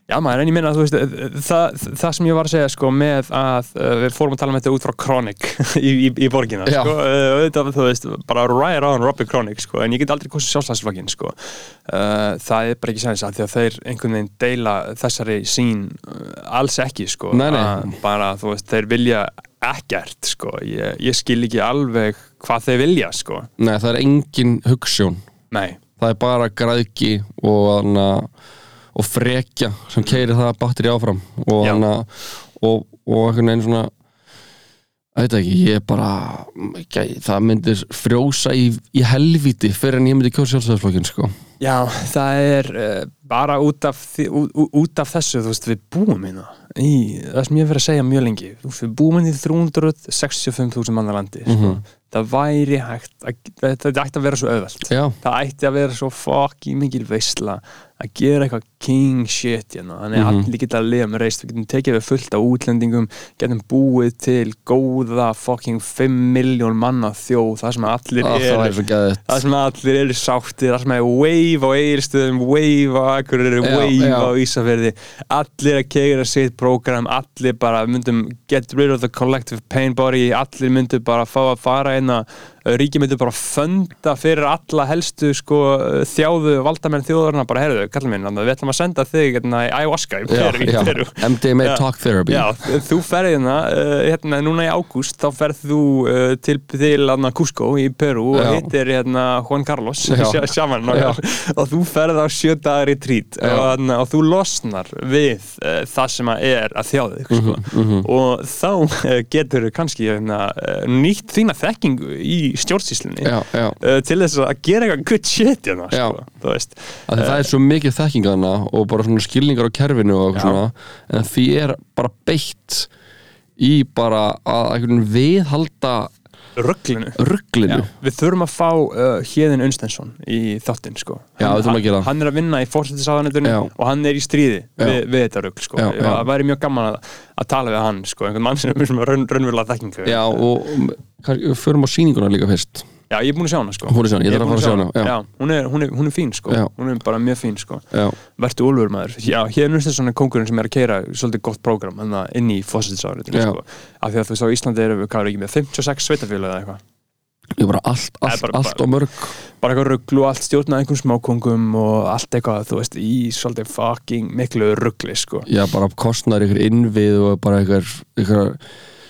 Já maður, en ég minna að þú veist það, það sem ég var að segja sko með að uh, við fórum að tala um þetta út frá Chronic [LAUGHS] í, í, í borgina Já. sko, auðvitað, þú veist, bara right on Robbie Chronic sko, en ég get aldrei kosið sjálfstæðsflokkin sko. Það er bara ekki sæðis að því að þeir einhvern veginn deila þessari sín alls ekki sko Nei, nei. Bara, þú veist, þeir vilja ekkert sko, ég, ég skil ekki alveg hvað þeir vilja sko. Nei, það er engin hugssjón nei, það er bara græðki og, og frekja sem keiri það batteri áfram. Og, hana, og, og einhvern veginn svona veit ekki, ég er bara ekki, það myndir frjósa í, í helviti fyrir en ég myndi kjósa sjálfstæðisflokkin sko. Já, það er uh, bara út af, út, út af þessu, þú veist, við búum hérna í, það sem ég hef verið að segja mjög lengi, við búum hérna í 365.000 manna landi, sko. Mhm. það væri hægt að, þetta, þetta ætti að vera svo auðvelt já, það ætti að vera svo fucking mikil veisla að gera eitthvað king shit hérna. þannig að Mhm. allir geta að lifa með reist við getum tekið við fullt af útlendingum getum búið til góða fucking 5 miljón manna þjóð það sem allir svo gæðið það sem allir eru sáttir, það sem er wave á eigirstöðum, wave á Já, wave já. á Ísafirði allir að keira sitt prógram allir bara myndum get rid of the collective pain body allir myndum bara fá að fara inn að ríki myndum bara fönda fyrir alla helstu sko þjáðu valdamenn þjóðarna bara herðu, kallum minn, við ætlum að senda þig hérna í ayahuasca í já, Peru, í já, Peru. MDMA Já. Talk Therapy Já, þú ferð hérna, uh, hérna núna í ágúst þá ferð þú uh, til, til hérna, Cusco í Peru og Já. hittir hérna Juan Carlos Já. [LAUGHS] sj- sjaman Já. og, og þú ferð á sjö dagar í trít Já. og, og þú losnar við uh, það sem að er að þjáðu sko. Mhm, og þá uh, getur kannski hérna, nýtt þína þekkingu í já uh, til þess að gera eitthvað good shit hérna, sko, Af því það er svo mikið þekking þarna og bara svona skilningar á kerfinu og eitthvað svona en því er bara beitt í bara að einhvern veginn viðhalda rugglinu rugglinu við þurfum að fá uh, Hjeðin Unstensson í þáttinn sko. Já, við þurfum að gera það. hann er að vinna í fórsettisáðanetunum Já. og hann er í stríði við, við þetta rugg sko. Já, já. það væri mjög gaman að, að tala við hann sko. einhvern mann sem er raun, raunverulega þekkingu Já, og förum á sýninguna líka fyrst Já, ég er búin að sjá hana sko. Fóru að sjá hana, ég er þarf að fara að sjá hana, já. já. hún, er, hún, er, hún er fín sko. Já. hún er bara mjög fín sko. Já, Vertu Úlfur maður Já, Unstensson er kongurinn sem er að keira svolítið gott prógram inn í fórsettisáðanetunum Já. sko. af því að þú veist á Íslandi erum við hvað er ekki með 56 sveitafélag eða eitthvað ég bara allt, er allt, bara- allt og mörg bara eitthvað rugglu og allt stjórnað einhverjum smákongum og allt eitthvað, þú veist, í svolítið fucking miklu ruggli, sko Já, bara kostnar ykkur innvið og bara ykkur, ykkur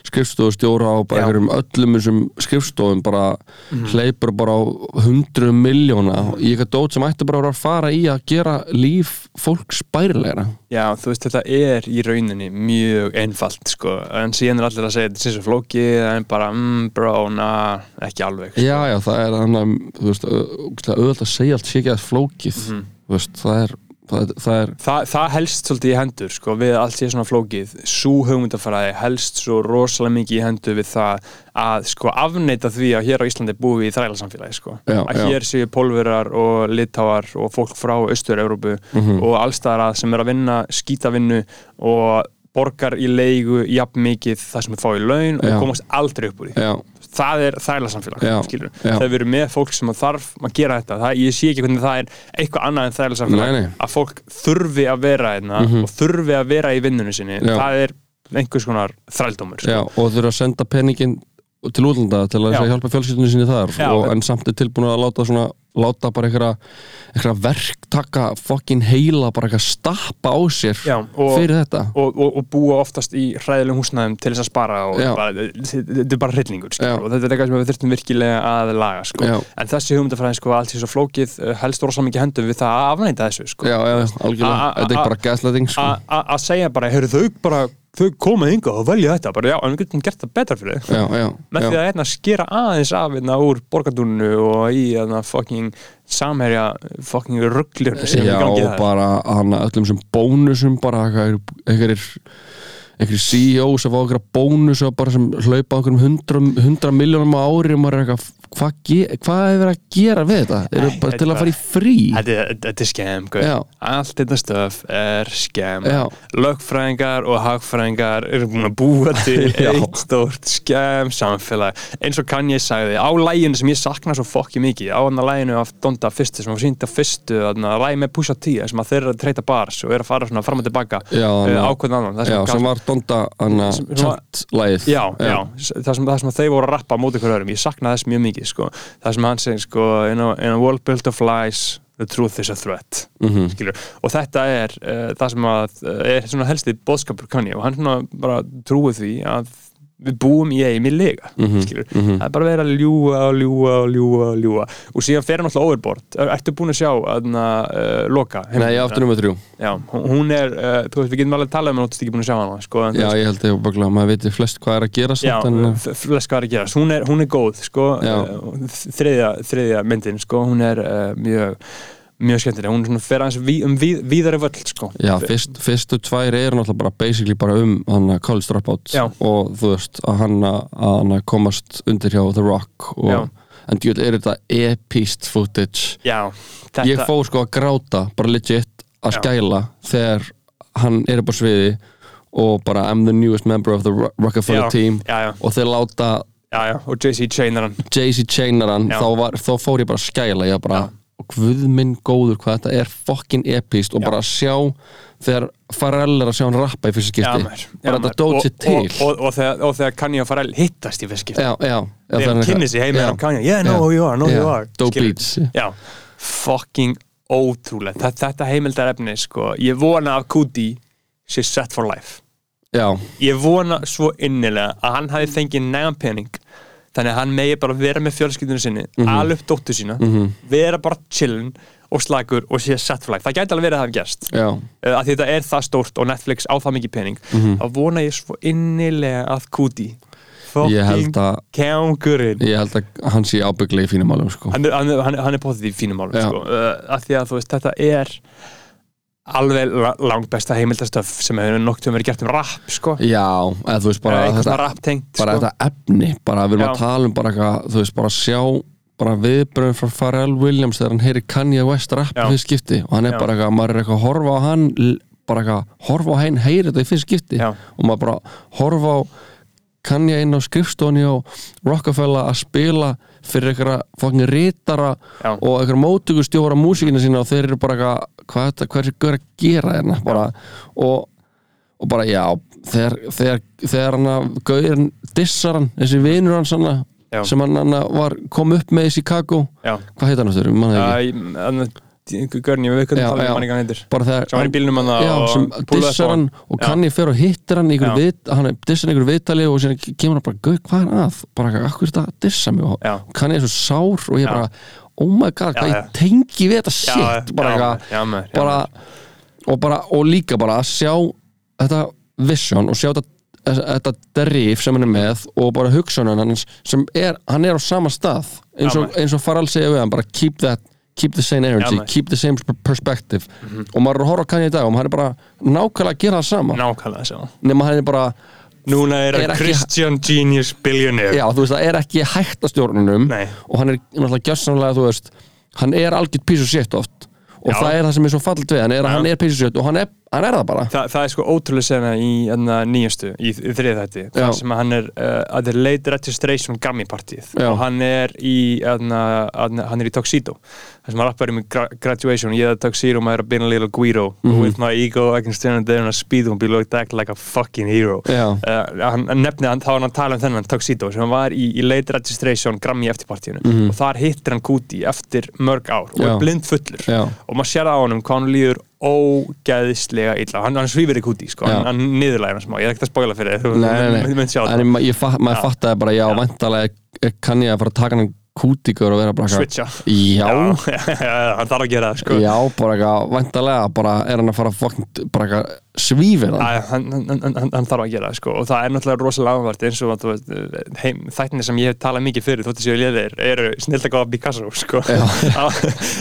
skrifstofustjóra og bara Já. ykkur um öllum þessum skrifstofum bara Mhm. hleypur bara á hundruðum miljóna í eitthvað dót sem ætti bara að fara í að gera líf fólks bærilegra Já, þú veist, þetta er í rauninni mjög einfalt, sko en síðan er allir að segja, þetta er svo flókið en bara, mm, bro, na, ekki alveg sko. Já, já, það er hann að, þú veist, auðvitað að segja allt sé ekki að flókið Mhm. þú veist, það er það, það er, Þa, það helst svolítið í hendur, sko, við allt sé svona flókið. Sú hugmyndafræði helst svo rosalega mikið í hendur við það að, sko, afneita því að hér á Íslandi búum við í þrælasamfélagi, sko. Að já. hér séu pólverar og litáar og fólk frá Austur-Európu Mhm. og allstæðara sem er að vinna skítavinnu og borgar í leigu jafn mikið það sem þau fá í laun og komast aldrei upp úr því. Já, það er já. það verður með fólk sem þarf að gera þetta það, ég sé ekki hvernig það er eitthvað annað en nei. að fólk þurfi að vera einna og þurfi að vera í vinnunni sinni Já. það er einhvers konar þrældómur sko. já, og þurfa að senda peningin til útlanda til að Já. hjálpa fjölskyldinu sinni þar Já. og, en samt er tilbúin að láta svona láta bara einhverja, einhverja verktaka fokkin heila bara eitthvað stappa á sér Já, og, fyrir þetta og, og, og búa oftast í hræðilegum húsnæðum til þess að spara og þetta er bara Já. skilur, og þetta er eitthvað sem við þurftum virkilega að laga sko. En þessi hugmyndafræði sko, allt sé svo flókið uh, helst rosa mikið hendur við það að afnæta þessu sko. já, algjörlega, þetta er bara gaslighting sko. Að segja bara, heyrðu þau bara þau komað hingað og velja þetta bara, já, en við getum gert það betra fyrir þau já, já, með já. því að hérna, skera aðeins af hérna, úr borgardúnu og í hérna, fucking samherja fucking rugglur sem Já, er gangið og bara hann öllum sem bónusum bara einhverjir einhverjir CEO sem fá einhverja bónus sem hlaupa einhverjum hundra, hundra miljónum á ári og maður er eitthvað hvað hvað er verið að gera við þetta? Eru Nei, bara til að er fara í frí? Þetta er- er skemm. Allt þetta stöf er skemm. Lögfræðingar og hagfræðingar eru búin að búa til [LAUGHS] eitt stórt skemm samfélag. Eins og kann ég sagði, á læginu sem ég sakna svo fokki mikið, á hann að læginu af Donda fyrstu, sem var sínt af fyrstu, að lægi með Pusha T, sem að þeir eru að treyta bars og eru að fara svona fram og tilbaka ákveðin annan. Það Já, gaf- sem var Donda hann að Sem- sem var- chant-lægið Já, já, Það, sem, það sem þeir voru að rappa á mikið sko. það sem hann segir sko, in, a, in a world built of lies the truth is a threat Mhm. skilur, og þetta er uh, það sem að, uh, er helsti bóðskapur Kanye og hann bara trúið því að við búum í eimi lega Mhm, skilur, það er bara verið að ljúa og ljúa og ljúa og ljúa og síðan fer hann alltaf overboard, ertu búin að sjá að uh, loka? Nei, ég áttur um að þrjú. Já, hún er, uh, þú veist, við getum alveg að tala um hann, þú veist ekki búin að sjá hana sko, Já, ég held að bara, maður veit flest hvað er að gera Já, en, f- flest hvað er að gerast. Hún er, hún er góð, sko. Uh, þriðja, þriðja myndin, sko, hún er mjög mjög skemmtileg, hún er svona fer aðeins ví, um víð, víðari völl sko. Já, fyrst, fyrstu tvær eru náttúrulega bara basically bara um hann að college dropout Já. og þú veist að hann að komast undir hjá The Rock og, en djúvel er þetta epist footage. Já, þetta ég fór sko að gráta bara legit að skæla þegar hann er upp á sviði og bara I'm the newest member of the Ro- Rockefeller team og þeir láta já, já, og Jay-Z chainar hann. Já. þá, var, þá fór ég bara að skæla ég bara, og guð minn góður hvað þetta er fucking epist og Já. bara að sjá þegar Pharrell er að sjá hann rappa í fyrsta Já, skipti. maður, já, bara þetta dót sér Og- til. og, og, og, þegar, og þegar Kanye og Pharrell hittast í fyrst skipti. Já, já, já þegar kynni sig heim með já. hann Kanye. Yeah, know Já. you are, who Já. you are. Dope beats. Fucking ótrúlega þetta, þetta heimildar efni, sko. Ég vona að Kuti sé set for life. Ég vona svo innilega að hann hafi fengið nægan pening þannig að hann megi bara vera með fjölskyldunum sinni Mhm. alveg upp dóttu sína vera bara chillin og slagur og sé set for life það gæti alveg verið að það gerst já, uh, að þetta er það stórt og Netflix á það mikið pening Mhm. þá vona ég svo innilega að Kuti að kjangurinn ég held að hann sé ábygglega í fínum málum sko. hann er, hann er, hann er, er potið í fínum málum Já. sko, uh, að því að þú veist þetta er alveg la- langt besta heimildastöf sem hefur nokt um verið gert um rap sko, já, eða þú veist bara eitthvað þetta, rap tengt bara sko. þetta efni bara við erum Já. að tala um bara eitthvað þú veist bara sjá bara viðbröðum frá Pharrell Williams þegar hann heyri Kanye West rappa Já. í fyrst skipti og hann er Já. bara eitthvað, maður er eitthvað að horfa á hann bara eitthvað, horfa á hann, heyri þetta í fyrst skipti og maður bara horfa á Kanye inn á skrifstóni og Rockefeller að spila fyrir eitthvað fokkin rítara Já. og eitthvað mótugustjóra músíkina sína og þeir eru bara eitthvað hvað, er þetta- hvað er gaur að gera hérna? Bara, og, og bara já þegar, þegar, þegar hann að gaurin dissar hann, þessi vinur hans hann sem hann, var kom upp með í Chicago. Já. hvað heit hann aftur, ég man það ekki Hann- Görn, ég veit hvernig tala já. um hann hann heitir. Sem var í bílnum hann sem dissar hann og Já. kann ég fer og hittir hann hann er dissar hann í einhverju viðtali og síðan kemur hann bara, gauð, hvað er að? Bara, akkur er þetta dissa mig? Og Já. kann ég er svo sár og ég bara oh my god, hvað ég tengi við þetta shit? bara bara, og bara, og líka bara að sjá þetta vision og sjá þetta þetta drif sem hann er með og bara hugsunan hans sem er, hann er á sama stað eins og, eins og Farrell segja við hann bara keep that, keep the same energy Já, maður. keep the same perspective og maður er að horfa Kanye í dag og hann er bara nákvæmlega að gera það sama nákvæmlega svo nema hann er bara, Núna er ekki- Christian Genius Billionaire já þú veist það er ekki hægt að stjórnunum Nei. og hann er náttúrulega gjössamlega þú veist, hann er algjört of shit oft og Já. það er það sem er svo fallit við hann er hann er of shit og hann er, hann er það bara Þa, það er sko ótrúlega sena í enna, nýjastu, í, í Já. þar sem hann er uh, að er late registration Grammy partíð Já. og hann er í enna, enna, hann er í Tuxedo þar sem að rappar um gra graduation ég er Tuxedo, my been a little Guido Mhm. with my ego I can stand there and speed and be looked at like a fucking hero uh, hann hann nefnir, hann, þá hann tala um þennan Tuxedo sem hann var í, í late registration Grammy eftirpartíinu Mhm. og þar hittir hann Kuti eftir mörg ár og Já. er blind fullur Já. og maður sér það á honum hvað hann líður ógeðislega illa hann, hann svífir í kúti, sko, Já. hann, hann niðurlægir hann smá ég er ekkert að spóila fyrir þið, þú Nei, nei, nei. [LAUGHS] mynd- mynd sjá það fatt, maður Já. fattaði bara já, Já. vantarlega kann ég að fara að taka hann kútikur og vera bara switcha já, já, já, [LAUGHS] hann þarf að gera það sko. Já, bara eitthvað vantarlega, bara er hann að fara að fucking, bara eitthvað svífir hann Æ, hann, hann, hann, hann, þarf að gera það sko. Og það er náttúrulega rosalega áhvert eins og að, þú veist, heim, þættinni sem ég hef talað mikið fyrir þóttu séu liðir eru snilt að góða Picasso sko. [LAUGHS] Á,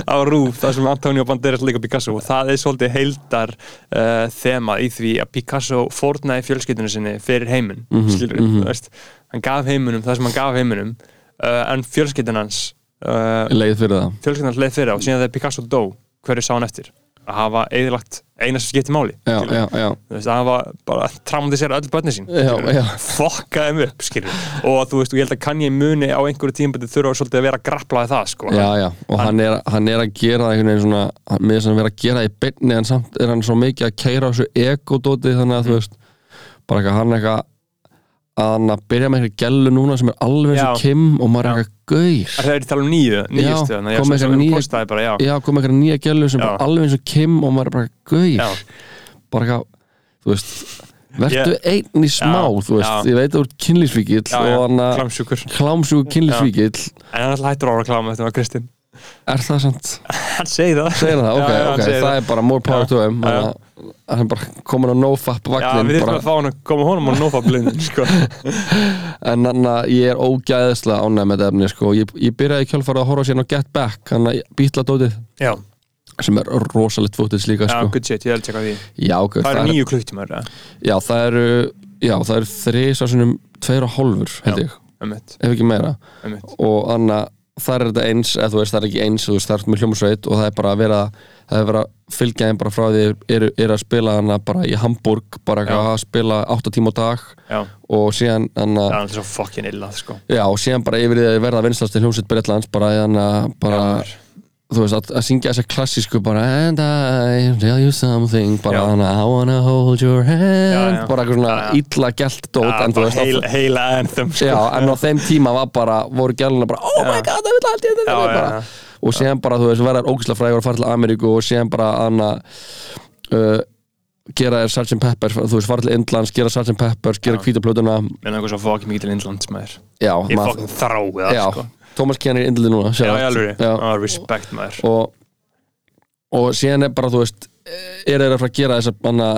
á rúf það sem Antonio Banderas líka Picasso. Og það er svolítið heildar uh, þema í því að Picasso fórnaði fjölskyldunum sinni fyrir heiminn mm -hmm, mhm. veist, hann gaf heiminum það sem hann gaf heiminum en fjölskyldun hans uh, leið fyrir það. fjölskyldan hans leið fyrir á og síðan þegar Picasso dó hverju sá hann eftir? Að hafa eðilagt eina sem skipti máli já, já, já, veist, að var bara trámandi sér öll börni sín fokkaði þeim upp skilur og þú veist, og ég held að kann ég muni á einhverju tímpandi þurfa svolítið að vera að grappla við það sko. og hann er, hann er að gera það svona með þess að vera að gera það í beinni en samt er hann svo mikið að keira á þessu ego-dóti þannig að þú veist bara hann eitthvað að hann að byrja með einhverju gellu núna sem er alveg eins og Já. Kim og maður er Já. eitthvað gaur. Það er tala um nýju, nýjustu að kom eitthvað nýja- já, já, gellu sem Já. bara alveg eins og Kim og maður er gaur. Já, bara eitthvað, þú veist vertu Ég- einn í smá, Já, þú veist. Já. ég veit að þú ert já, já að klámsjúkur. Klámsjúku kynlífsvíkill. En hann er alltaf hættur á að kláma þetta var Kristinn. Er það sant? [LAUGHS] hann segir það. Segir það, Já, já, er bara more power Já, to him já, hann já. bara komin á nofap já, vagnin við þurfum að fá hann að koma honum á nófablindin sko. [LAUGHS] en hann að ég er ógæðislega ánægð með þetta efni sko. ég, ég byrjaði kjálfara að horfa síðan á Get Back hann að bítla dótið já, sem er rosalegt footage líka Já, sko. good shit, ég held að því já, ok, Það það eru er, nýju klukktímar, eða? já, það eru já, það eru þrís á sinum tveir og hálfur, held Já. ég, ef ekki meira einmitt og þannig að það er þetta eins eða þú veist, það er ekki eins, þú er með hljómsveit og það er bara að vera, það er vera að fylgja þeim bara frá því er, er að spila hana bara í Hamburg, bara Já. að spila 8 tíma á dag Já, og síðan hana, það er svo fucking illað, sko. Já, og síðan bara yfir því að verða vinslast til hljómsveit Bretlands, bara hana, bara Já, þú veist, að, að syngja þessa klassísku bara and I tell you something bara Já. hana, I wanna hold your hand Já, já. bara eitthvað svona Já, já. illa gælt dót en þú bara veist, heila, heila anthem, sko Já, en á þeim tíma var bara, voru gæluna bara Oh my god, það vil allt í þetta Já, já, bara. já. Og síðan bara, þú veist, verðar ógæslega frægur að fara til Ameríku og síðan bara hana uh, gera þér Sgt. Peppers þú veist, fara til Indlands, gera Sgt. Peppers gera Já. hvítaplötuna Menn eitthvað svo fucking mikið til Indlands, maður Já, Ég maður- fucking þrái það, já sko Thomas Kenner í Indlandi núna Já, alveg, Já. ah, respect, maður og, og síðan er bara, þú veist er þeir að fara að gera þessa hana,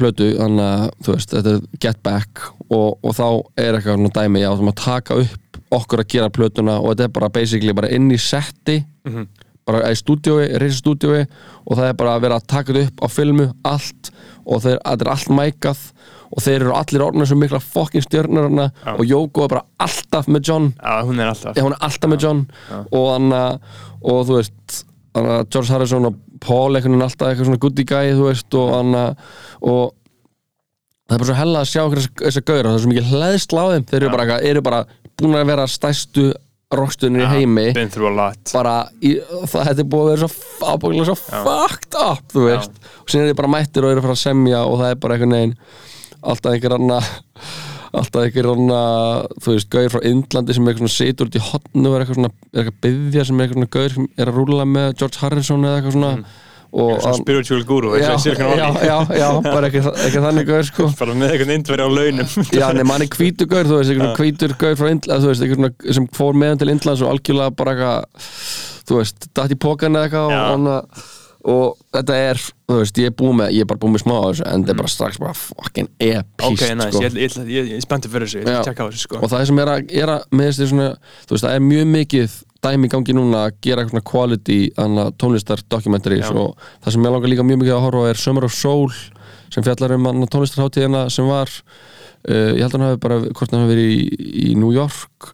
plötu, hana, þú veist, þetta er Get Back og, og þá er eitthvað svona dæmi, já, þú maður taka upp okkur að gera plötuna og þetta er bara basically bara inn í setti Mhm. Bara í stúdíói, reysa stúdíói og það er bara að vera að taka þetta upp á filmu allt og þeir, þetta er allt mækað og þeir eru allir orðinu sem mikla fucking stjörnur hana Já. og Jóko er bara alltaf með John. Já, hún er alltaf. Já, hún er alltaf með John. Og hann og þú veist hana, George Harrison og Paul veginn alltaf eitthvað svona goodie guy þú veist og hann og það er bara svo hella að sjá okkur þess að gauðra það er svo mikið hlæðsla á þeim. Þeir eru bara, eitthvað- eru bara búin að vera stærstu rockstunir í heimi. bara, í, það er búið að vera svo ábúinlega svo fucked up þú veist, og síðan er þið bara mættir og eru að fara að semja og það er bara einhvern veginn alltaf einhver anna alltaf einhver anna, þú veist, gauður frá Indlandi sem er eitthvað svona situr út í hotnu og er eitthvað svona, er eitthvað byggja sem er eitthvað svona gauður sem er að rúla með George Harrison eða eitthvað svona. Og Svona hann- spiritual guru, já, Silicon já, já, bara ekki, ekki þannig gauður sko. [LAUGHS] Bara með eitthvað indveri á launum. [LAUGHS] Já, nema hann er hvítur gaur, þú veist, einhvern hvítur gaur frá Indland, þú veist, einhvern sem fór með hann til Indlands og algjörlega bara eitthvað, þú veist, datt í pókan eða eitthvað og, Já. hana, og þetta er, þú veist, ég er búið með, ég er bara búið með smá á þessu, en þetta er bara strax bara fucking epíst, Ok, nice, sko. ég, ég, ég, ég, ég spennti fyrir þessu, ég ætla að tjekka á þessu sko. Og það sem er að, er að með þessi svona, þú veist, það er mjög mikið dæmi í gangi núna að gera eitthvað quality tónlistar documentaries Já. og það sem ég langar líka mjög mikið að horfa er Summer of Soul sem fjallar um tónlistarháttíðina sem var uh, ég held að hann hafi bara, hvort hann hafi verið í, í New York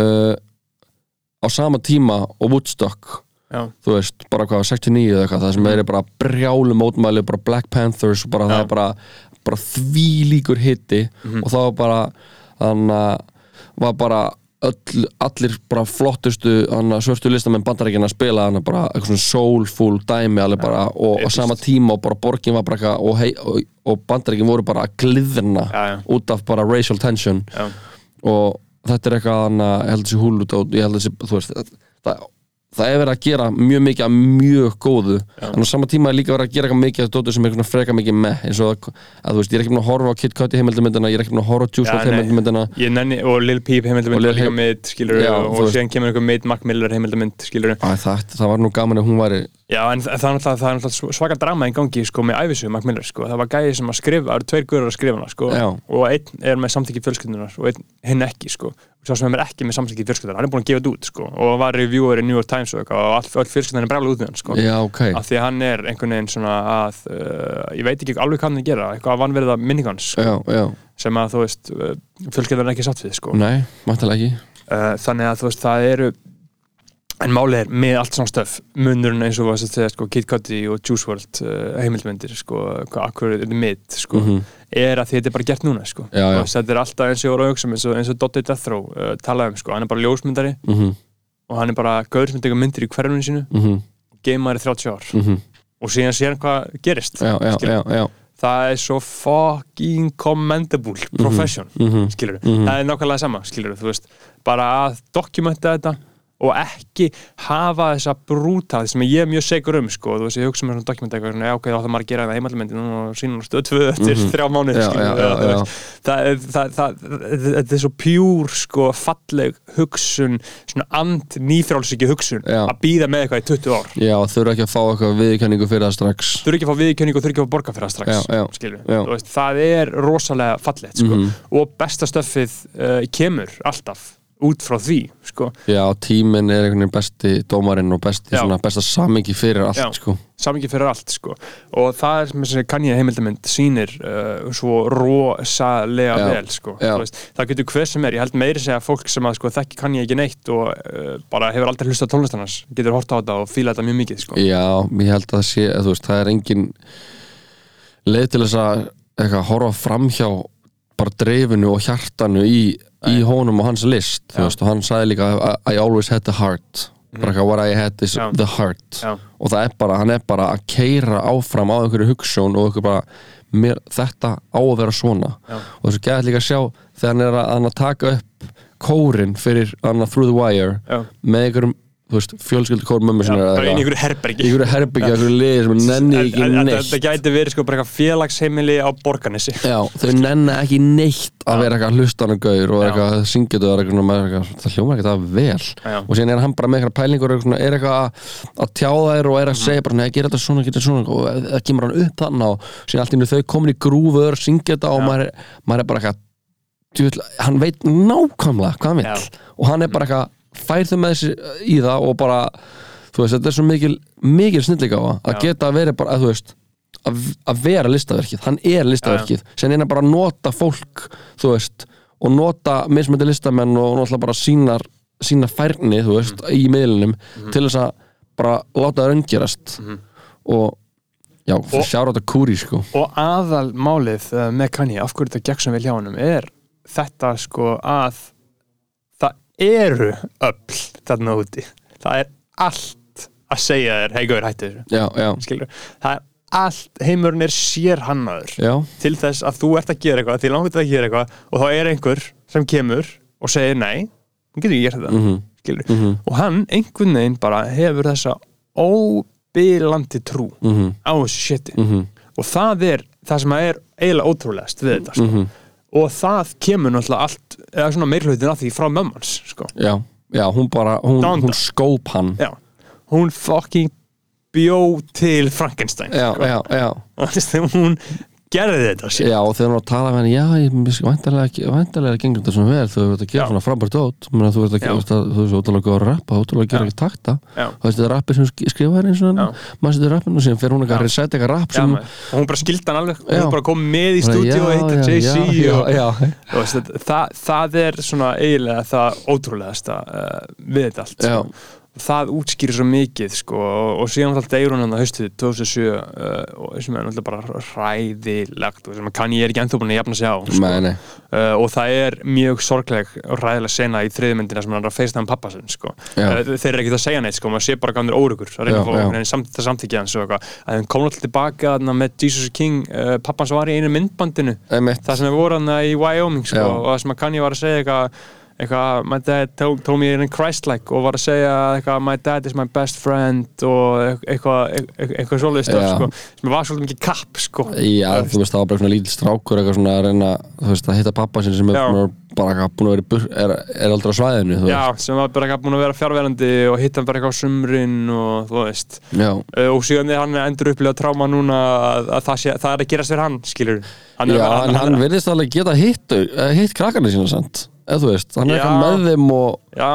uh, á sama tíma og Woodstock Já, þú veist, bara hvað, 69 eða eitthvað það sem er bara brjálu mótmæli bara Black Panthers og bara það Já. er bara, bara því líkur hitti og þá var bara þannig að var bara öll, allir bara flottustu hana, svörtu listamenn bandarækina að spila hana bara eitthvað svona soulful dæmi alveg bara og á sama tíma og bara borgin var bara eitthvað og, og, og bandarækin voru bara að gliðna Já, já. út af bara racial tension. Og þetta er eitthvað hann að ég held þessi húl út og ég held þessi, þú veist það, það, það er verið að gera mjög mikið af mjög góðu, en á sama tíma er líka verið að gera eitthvað mikið af dóttur sem er svona freka mikið með eins og að, að þú veist, ég er ekki búin að horfa á Kid Cudi heimildamindina, ég er ekki búin að horfa á Juice Já, WRLD nenni, og Lil Peep Og var líka mitt, skilur Já, og veist- síðan kemur einhver mitt Mac Miller heimildamind, skilur Æ, það, það var nú gaman að hún væri Já, en það það er náttúrulega, það svaka drama í gangi, sko, með æfisögu Mac Miller, sko, það var gæði sem að skrifa, það eru tveir Já. og með sem með all, all fjölskyldunar er bræðlega út við hann, sko, Já, ok, af því að hann er einhvern veginn svona að, uh, ég veit ekki alveg hvað hann er að gera, eitthvað að vanverða minningans, sko, já, já sem að, þú veist, uh, fjölskyldunar er ekki satt við, sko, Nei, mættilega ekki uh, þannig að þú veist það eru en málið er með allt svona stöf munurinn eins og var að segja sko, Kid Cudi og Juice WRLD uh, heimildmyndir sko, akkur er mitt sko, Mhm. er að þetta er bara gert núna sko. Já, já. Þetta er alltaf eins og um, eins og, eins og Dottie Death Row uh, talaði um, sko, hann er bara ljósmyndari mhm, og hann er bara gaur sem tekur myndir í hverjunum sínu. Mhm, og geimar í 30 ár. Mhm. Og síðan sér hann hvað gerist Já, já, já, það er svo fucking commendable profession mhm, skilur Mhm. það er nákvæmlega sama, veist. Bara að dokumenta þetta og ekki hafa þessa brúta sem ég er mjög segur um sko, þú veist, ég hugsa mér svona dokumenta eitthvað, svona, já ok, þá það maður að gera það heimallmyndin og sína hún stöð tvö eftir Mhm. þrjá mánuð, Já, skilur já, þú já, þú já. veist, það, er- það, það, þetta er svo pjúr sko, falleg hugsun svona and nýþrálsiki hugsun Já. að býða með eitthvað í 20 ár Já, þurfa ekki að fá eitthvað viðkenningu fyrir það strax eru ekki að fá viðkjöning og eru ekki að fá borga fyrir það strax Já, já, skilur, já. þú veist, það er rosalega fallegt sko. Mhm. og besta stöffið uh, kemur alltaf út frá því sko. Já, tíminn er einhvern veginn besti dómarinn og besti, svona, besta samingi fyrir allt Já. sko. samingi fyrir allt sko. og það er sem þessi kannið heimildamind sýnir uh, svo rosalega Já. vel sko. Veist, það getur hver sem er, ég held meiri segja fólk sem að sko, þekki kannið ekki neitt og uh, bara hefur aldrei hlustað tónlistannars getur hort á þetta og fíla þetta mjög mikið sko. Já, ég held að sé að, veist, það er engin leið til þess að eitthvað, horfa framhjá bara dreifinu og hjartanu í, í honum og hans list Já. veist, og hann sagði líka I, always had the heart. Bara eitthvað, what I had is Já. the heart. Já. og það er bara, hann er bara að keira áfram á einhverju hugssjón og einhverju bara mér, þetta á að vera svona. Og þessu gæði líka að sjá þegar hann er að, að taka upp kórin fyrir hann að Through the Wire með einhverjum, þú veist, fjölskyldu kór mömmu eða bara inn í einhverju herbergi. Í einhverju herbyggja, einhverju liði sem nenni ekki neitt. Þetta gæti verið sko bara eitthvað félagsheimili á borganessi Já, þau nenni ekki neitt að vera eitthvað hlustan og eitthvað syngjað og eitthvað, það hljóma ekki það vel. Já. og síðan er hann bara með eitthvað pælingur og er eitthvað að, tjáða þér og er að Mhm. segja bara, neða, gera þetta svona, gera þetta svona og það kemur hann upp þannig og síðan allt í einu þau komin í grúfur, syngja þetta og maður maður hann hann hann fær þau með þessi í það og bara þú veist, þetta er svo mikil, mikil snillíka á að Já. geta að vera bara, að, þú veist að, að vera listaverkið, hann er listaverkið sem er bara að nota fólk þú veist, og nota mismöndi listamenn og náttúrulega bara sínar sína færni, þú veist, Mhm. í miðlunum til þess að bara láta það raungerast og já, sjára þetta kúri sko. Og aðal málið uh, með Kanye, af hverju þetta gekk sem við hjá honum er þetta sko að það eru öll þarna úti. Það er allt að segja þér hei gauður hætti þessu. Það er allt, heimurinn er sér hannaður já, til þess að þú ert að gera eitthvað því langt að gera eitthvað og þá er einhver sem kemur og segir nei, hún getur ekki gert þetta mhm, skilur, mhm, og hann einhvern veginn bara hefur þessa óbílandi trú mhm, á þessu shiti. Mhm, og það er það sem er eiginlega ótrúlegast við þetta sko. Og það kemur náttúrulega allt eða svona meirhlutin af því frá mömmans sko. já, já, hún bara, hún, Donda. hún skóp hann já, hún fucking bjó til Frankenstein já, sko. já, já [LAUGHS] hún gerði þetta shit. Já, og þegar hún var að tala með henni, já, ég miski væntalega, væntalega gengur þetta svona vel, þú ert að gera Já. svona frábært Menna, þú að Já. að- ert ótrúlega góð að rappa, ert að gera Já. ekki takta, Já. þú veist, þetta er rappið sem sk- skrifa henni eins og Já. hann, maður setur rappinu og síðan fer hún eitthvað að setja eitthvað rapp Já, sem, og hún bara skildi hann alveg Já. hún bara kom með í Já, stúdíu og já, Jay-Z já, og, já, já, það, er svona eiginlega það ótrúlegasta uh, við þetta allt Já. sko. Það útskýrir svo mikið sko, og, og síðan alltaf deyr hún hann að haustið 2007 uh, og sem er náttúrulega bara hræðilegt og sem kann ég er ekki ennþá búin að jafna sig á sko. Nei, nei. uh, og það er mjög sorgleg og hræðileg sena í þriðmyndina sem hann er að feista hann pappa sinn sko. Uh, þeir eru ekkert að segja neitt sko, maður sé bara gannir órugur að reyna Já, að fá já. einhvern samt, það samþykja hans og að hann kom alltaf tilbaka með Jesus King uh, pappans var í einu myndbandinu Einmitt. það sem við voru hann í Wyoming sko, og það sem að Kanye var að segja eitthvað eitthvað, my dad told, told me in Christ-like og var að segja eitthvað, my dad is my best friend og eitthvað, eitthvað, eitthvað svolítið stöf sko, sem var svolítið mikið kapp sko. Já, þú veist, það var bara svona lítill strákur eitthvað svona að reyna, þú veist, að hitta pappa sinni sem er bara búin að vera er, er aldrei á svæðinu, þú Já, sem var bara búin að vera fjárverandi og hitta hann bara eitthvað á sumrin og þú veist. Já, Uh, og síðan er hann endur upplifa tráma núna að, að það, sé, það er að gerast fyrir hann skilur hann Já, að- en hann virðist alveg geta hitt eh, hitt krakkarnir sína sant eða þú veist, hann er Já. eitthvað með þeim og, já,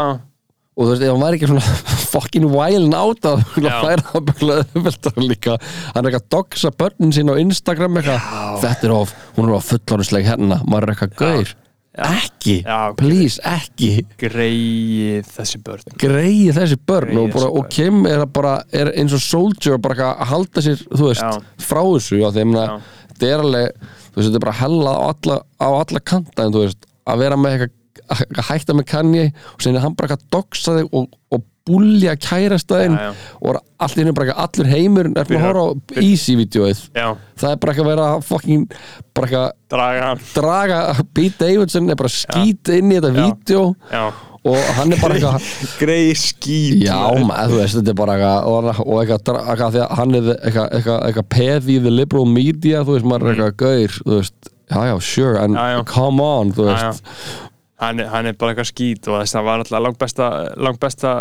og þú veist, ef hann væri ekki svona [LAUGHS] fucking wild out að Já. færa það bara auðveldar líka. Hann er eitthvað að doxa börnin sín á Instagram eitthvað, þetta er of, hún er of fullorðisleg hérna, maður er eitthvað gaur ekki, Já. please, ekki. Greið þessi börn. Greið þessi börn Greyið og, bara, þessi og Kim er, að bara, er eins og soldier bara eitthvað að halda sér, þú veist Já. frá þessu, já, þeim Já. þetta er alveg, þú veist, þetta er bara hella á alla, á alla kanta, en þú veist að vera með eitthvað, að hætta með Kanye og sinni hann bara eitthvað doxa þig og, og búlja kærastæðin Já, já. og allt í henni bara eitthvað allur heimurinn. Er bara að horfa á Easy-vídeóið það er bara eitthvað að vera að fucking bara eitthvað draga Pete Davidson er bara að skýta inn í þetta vídeo og hann er bara eitthvað [LAUGHS] greið skít Já, maður, þú veist, þetta er bara eitthvað og, eitthvað, eitthvað því að hann er eitthvað, eitthvað, eitthvað peð í the liberal media þú veist, maður er eitthvað gaur þú veist, já, já, sure, en Mm. Já, já. come on þú Já, veist, hann, er- hann er bara eitthvað skít og þess að var alltaf langt besta, langt besta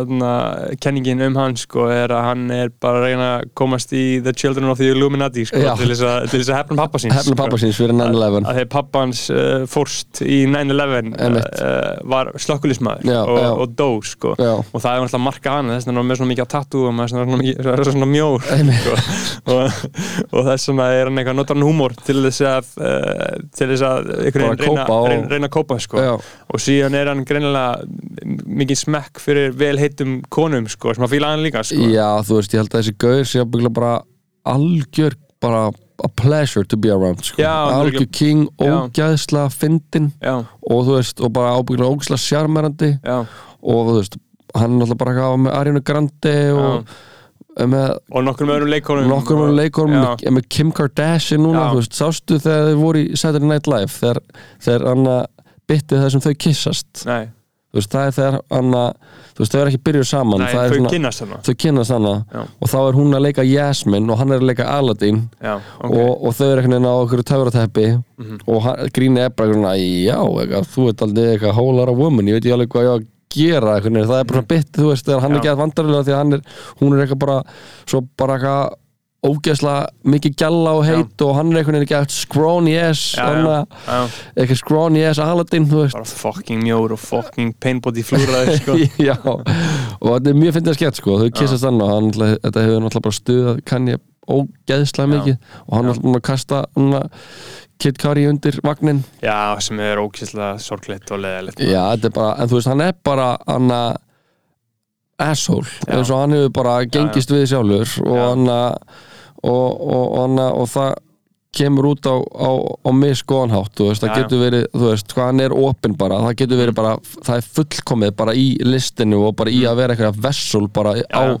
uh, kenningin um hann sko er að hann er bara að reyna að komast í The Children of the Illuminati sko, til þess að, að hefna pappa síns hefna pappa síns fyrir 9-11 að þegar pappans uh, fórst í 9-11 Einmitt. uh, var slökkulismæður og, já. og dó sko. Og það er alltaf marka hann þess er hann með svona mikið á tattoo og er svona, er svona mjór sko. [LAUGHS] og, og þess vegna er hann eitthvað notar hann húmor til þess að uh, til þess að reyna, og- að kópa sko. Já. og síðan er hann greinilega mikið smekk fyrir vel heitum konum sko, sem að fíla hann líka sko. Já, þú veist, ég held að þessi gauður sé að byggla bara algjör bara a pleasure to be around sko. Já, algjör king, Já. ógæðslega fyndin já, og þú veist, og bara ábyggla ógæðslega sjarmerandi já, og þú veist, hann er alltaf bara að hafa með Ariana Grande og með og nokkur með öðrum leikonum nokkur með leikonum Já. með, með Kim Kardashian núna, Já. þú veist, sástu þegar þið voru í Saturday Night Live þegar, þegar hann byttið það sem þau kissast Nei, þú veist, það er þegar hann þú veist, þau er ekki byrjuð saman nei er þau svona, kynnast þarna. þau kynnast hana og þá er hún að leika Jasmine og hann er að leika Aladdin. Já, ok. Og, og þau eru einhvern veginn á okkur töfrateppi. Mhm. og hann, gríni er svona, já, eitthvað, þú ert aldrei eitthvað whole lot of woman, ég veit ekki alveg hvað ég á að gera veginn, það er bara svona byttið, þú veist þegar hann er Já. ekki að vandarilega því að hann er hún er eitthvað bara, svo bara eitthvað ógeðslega mikið gjalla og heit og hann er einhvern veginn ekki að scrawny ass Já, já, já, eitthvað scrawny ass Aladdin, bara fucking mjór og fucking painbody flúraði sko. [LAUGHS] já, og þetta er mjög fyndið að skett sko, þau kissast hann og hann, þetta hefur náttúrulega bara stuðað kann ég ógeðslega Já. mikið og hann er búin að kasta hana, Kid Cudi undir vagnin Já, sem er ókýrslega sorglitt og leðilegt já, þetta er bara, en þú veist, hann er bara hann að asshole, eins og hann hefur bara gengist við sjálfur og hann og, og, og, hann að- og það kemur út á, á, á veist, það getur verið, þú veist, hvað hann er opinn bara, það getur verið bara, það er fullkomið bara í listinu og bara í að vera eitthvað vessel bara á Mm. Já.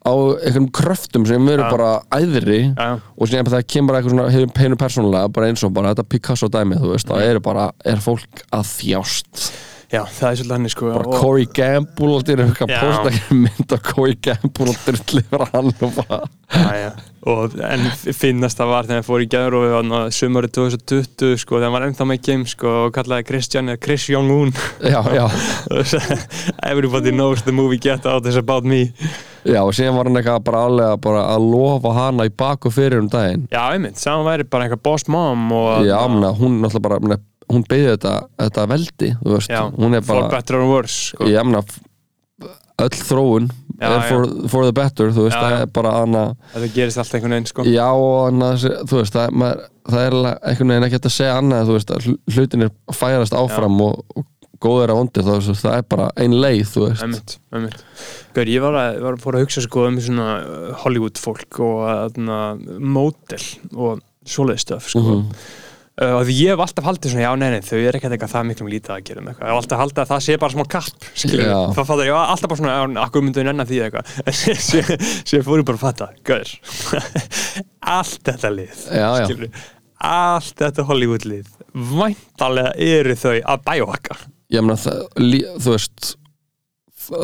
á einhverjum kröftum sem eru Já. bara æðri Já, og síðan það kemur eitthvað svona hefur peinu persónulega, bara eins og bara þetta Picasso dæmi, þú veist, það eru bara er fólk að þjást já, það er svolítið hann sko bara Corey Gamble og þetta er eitthvað posta [LAUGHS] ekki mynd af Corey Gamble og drullir hann og bara Já, já. og en finnast það var þegar hann fór í gæður og sumarið 2020 sko, þegar hann var ennþá með game sko, og kallaði Christian eða Chris Jong-un. Já, já, [LAUGHS] everybody knows the movie Get Out is about me. Já og síðan var hann eitthvað bara alveg bara að lofa hana í bak og fyrir um daginn. Já, einmitt, saman væri bara eitthvað boss mom og já, mena, hún náttúrulega bara mena, hún beigði þetta, þetta veldi já, hún er for bara better or worse sko. ég mena öll þróun Já, er for, for the better þú veist, það er bara hana þetta gerist allt einhvern veginn sko. Já og annað, þú veist það, maður, það er einhvern veginn ekki að segja annað þú veist að hl- hlutinir færast áfram og, og góður á vondir þá það er bara ein leið þú veist Einmitt, einmitt. Gaur, ég var að, var að fóra að hugsa sko um svona uh, Hollywood fólk og aðna, mótel og svoleiði stöf sko. Mhm. Uh, og því ég hef alltaf haldið svona, já, nei, nei, þau er ekkert eitthvað það miklum lítið að gera um eitthvað, ég hef alltaf haldið að það sé bara smá kapp, [LAUGHS] Já. það fattar ég, alltaf bara svona, já, akkur myndu nennan því eitthvað, en [LAUGHS] sér sé fór ég bara að fatta, gaur [LAUGHS] allt þetta lið, skilur allt þetta Hollywood lið væntalega eru þau að bæjóhakka ég meina þú veist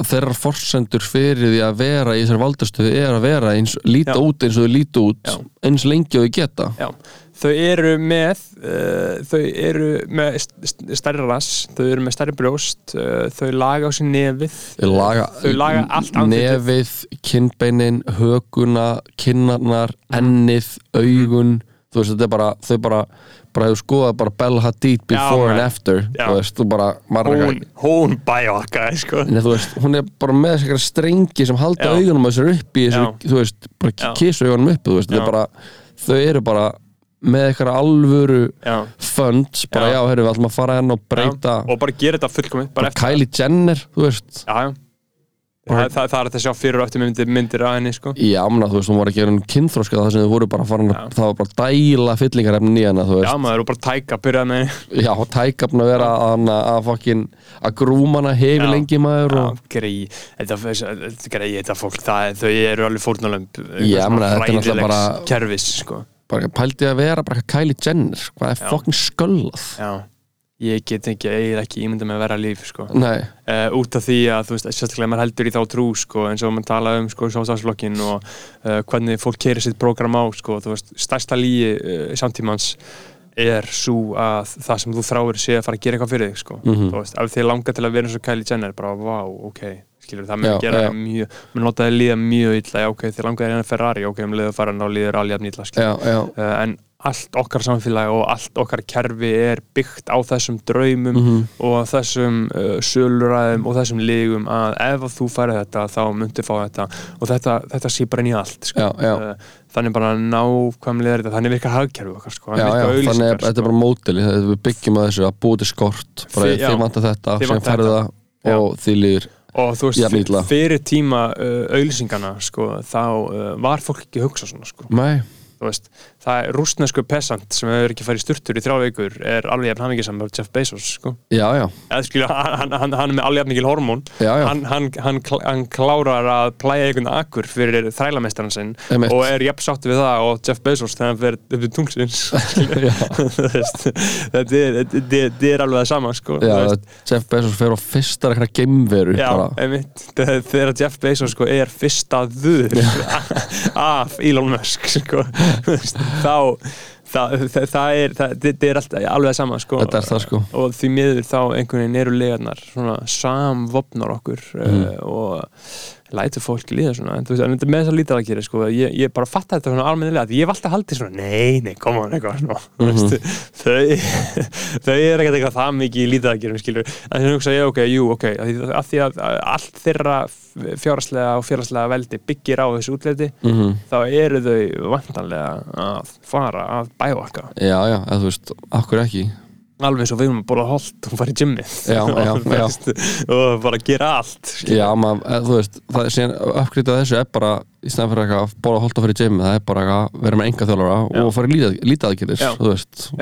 þeirra forsendur fyrir því að vera í þessar valdastöðu er að vera eins, líta Já. út eins og þau líta út Já. eins lengi og þau geta. Já, þau eru með uh, þau eru með st- st- stærri rass, þau eru með stærri brjóst uh, þau laga á sér nefið laga, þau laga allt andlitið. nefið, kinnbeinin, höguna kinnarnar, ennið augun, þú veist þetta er bara þau bara, bara hefur skoðað bara Bella Hadid before Já, and after Já. þú veist, þú bara hún, hún bæjóhakkaði sko hún er bara með þessar strengi sem halda Já. augunum að sér upp í þessu, þú veist, bara Já. kísu augunum upp, þú veist, þetta er bara þau eru bara með eitthvað alvöru Já. funds, bara já, Já. heyrðu, við ætlum að fara henn og breyta, Já, og bara gera þetta fullkomið bara bara eftir Kylie Jenner, þú veist. Já. Það, það, það er þetta að sjá fyrir og eftir myndir, myndir að henni sko. Já, mena, þú veist, hún var ekki einhvern kynþróska það sem þau voru bara að, Já. það var bara dæla fyllingarefni í þú Já maður, og bara tæka, byrjaði með henni. [LAUGHS] Já, tækapn að vera að, að fokkin, að grúma hana hefur lengi maður og, grei, þetta, þetta, grei, þetta fólk, það, þau eru alveg fórnalömb Já, meina, þetta er náttúrulega bara- sko bara pældi að vera bara Kylie Jenner, hvað er fokkin sköllað? Já, ég get ekki, eiginlega ekki ímynda með að vera líf sko. Uh, út af því að þú veist, sérstaklega maður heldur í þá trú sko, eins og maður tala um sko, sjálfstafsflokkin og uh, hvernig fólk keirir sitt prógram á sko, þú veist, stærsta lígi uh, samtímans er svo að það sem þú þráir sé að fara að gera eitthvað fyrir þig sko. Mhm. þú veist, ef þið langar til að vera eins og Kylie Jenner bara, vá, ok, skilur það mér gera já. mjög, mér nota það líða mjög illa, já, ok, þið langar þér en Ferrari ok, um liður fara ná líður aljafn illa skilur. já, já, uh, en allt okkar samfélag og allt okkar kerfi er byggt á þessum draumum Mhm. og þessum uh, söluræðum og þessum lígum að ef að þú færi þetta þá myndir fá þetta og þetta, þetta sé bara inn í allt sko. já, já. Þannig bara nákvæmlega er þetta þannig virkar hagkerfi okkar sko. Já, Þannig auglýsingar, að þetta er bara mótili við byggjum að þessu að búið til skort þið vantar þetta, Þið sem þetta. það og þið líður og þú veist, fyrir tíma uh, auglýsingana sko, þá uh, var fólk ekki að hugsa svona sko. Nei, Þú veist, það er rústnesku pesant sem hefur ekki farið sturtur í þrjá vikur er alveg jafn hamingisam með Jeff Bezos sko. já, já, skilja, hann, hann, hann er með alveg jafn mikil hormón. Já, hann, hann, hann, kl- hann klárar að plæja einhvern akkur fyrir þrælamestran sinn Einmitt. og er jafn sátt við það og Jeff Bezos þegar hann fer upp til tungsins [LAUGHS] [LAUGHS] þetta er, er, alveg það sama sko. Jeff Bezos fer á fyrsta eitthvað einmitt, þegar Jeff Bezos sko, er fyrsta þuður [LAUGHS] af Elon Musk sko, þá það, það, það er, það, þetta er alltaf alveg það sama sko, Þetta er það, sko. og því miður þá einhvern veginn eru legarnar svona samvopnar okkur Mhm. uh, og lætur fólk líða svona en þú veist, en þetta með þess að lítið að gera sko, ég, ég bara fatta þetta svona almennilega ég hef alltaf haldið svona, nei, nei, koma eitthvað svona, mm. -hmm. þau [LAUGHS] þau er ekkert eitthvað það mikið lítið að gera skilur, en þannig hugsa ég, ok, jú, ok að því, að því að allt þeirra fjáraslega og félagslega veldi byggir á þessu útleiti, Mhm. þá eru þau vantanlega að fara að bævaka Já, já, eða þú veist, akkur ekki alveg svo við erum að bóla holt og fara í gymmið og, [LAUGHS] og bara gera allt skilur. Já, maður, eða, þú veist, það er síðan uppgritað þessu er bara, í stæðan fyrir að bóla holdt að fyrir gym, það er bara að vera með enga þjálfara Já. og fara í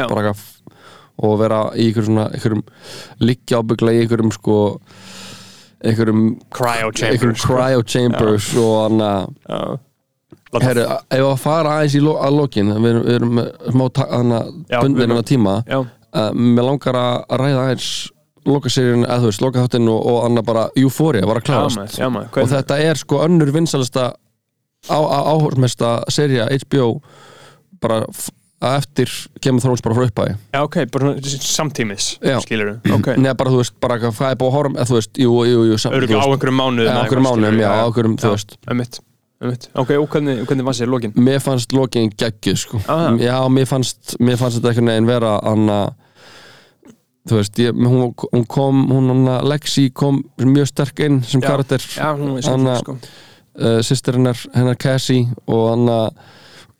eitthvað og vera í einhverjum svona, einhverjum liggja ábyggla í einhverjum sko einhverjum, cryo einhverjum chambers sko. cryo chambers og hann að Já. Láta- Herru, ef að fara aðeins í lo að lokin við erum, við smá við bundin erum- á tíma. Já, uh, mér langar að ræða aðeins lokaseríun, eða þú veist, lokaþáttinn og, og annað bara Euphoria var að já klárast maður, já maður og þetta er sko önnur vinsalasta áhörmesta seria HBO bara að eftir of Thrones bara frá upphæði Já, ok, bara samtímis skilur við, ok. Neða bara þú veist, bara hvað er búið að horfa eða þú veist, jú, jú, jú, Öruglega á einhverjum mánuðum Já, á einhverjum mánuðum, já, á einhverjum, þú veist. Einmitt Ok, og hvernig, hvernig var sér lokin? mér fannst lokin geggjuð sko. Ah. já, mér fannst, mér fannst þetta einhvern veginn vera anna þú veist, ég, hún, hún kom hún, hana, Lexi kom mjög sterk inn sem Já. karakter Já, svona, sko uh, sýstir hennar, hennar Cassie og hann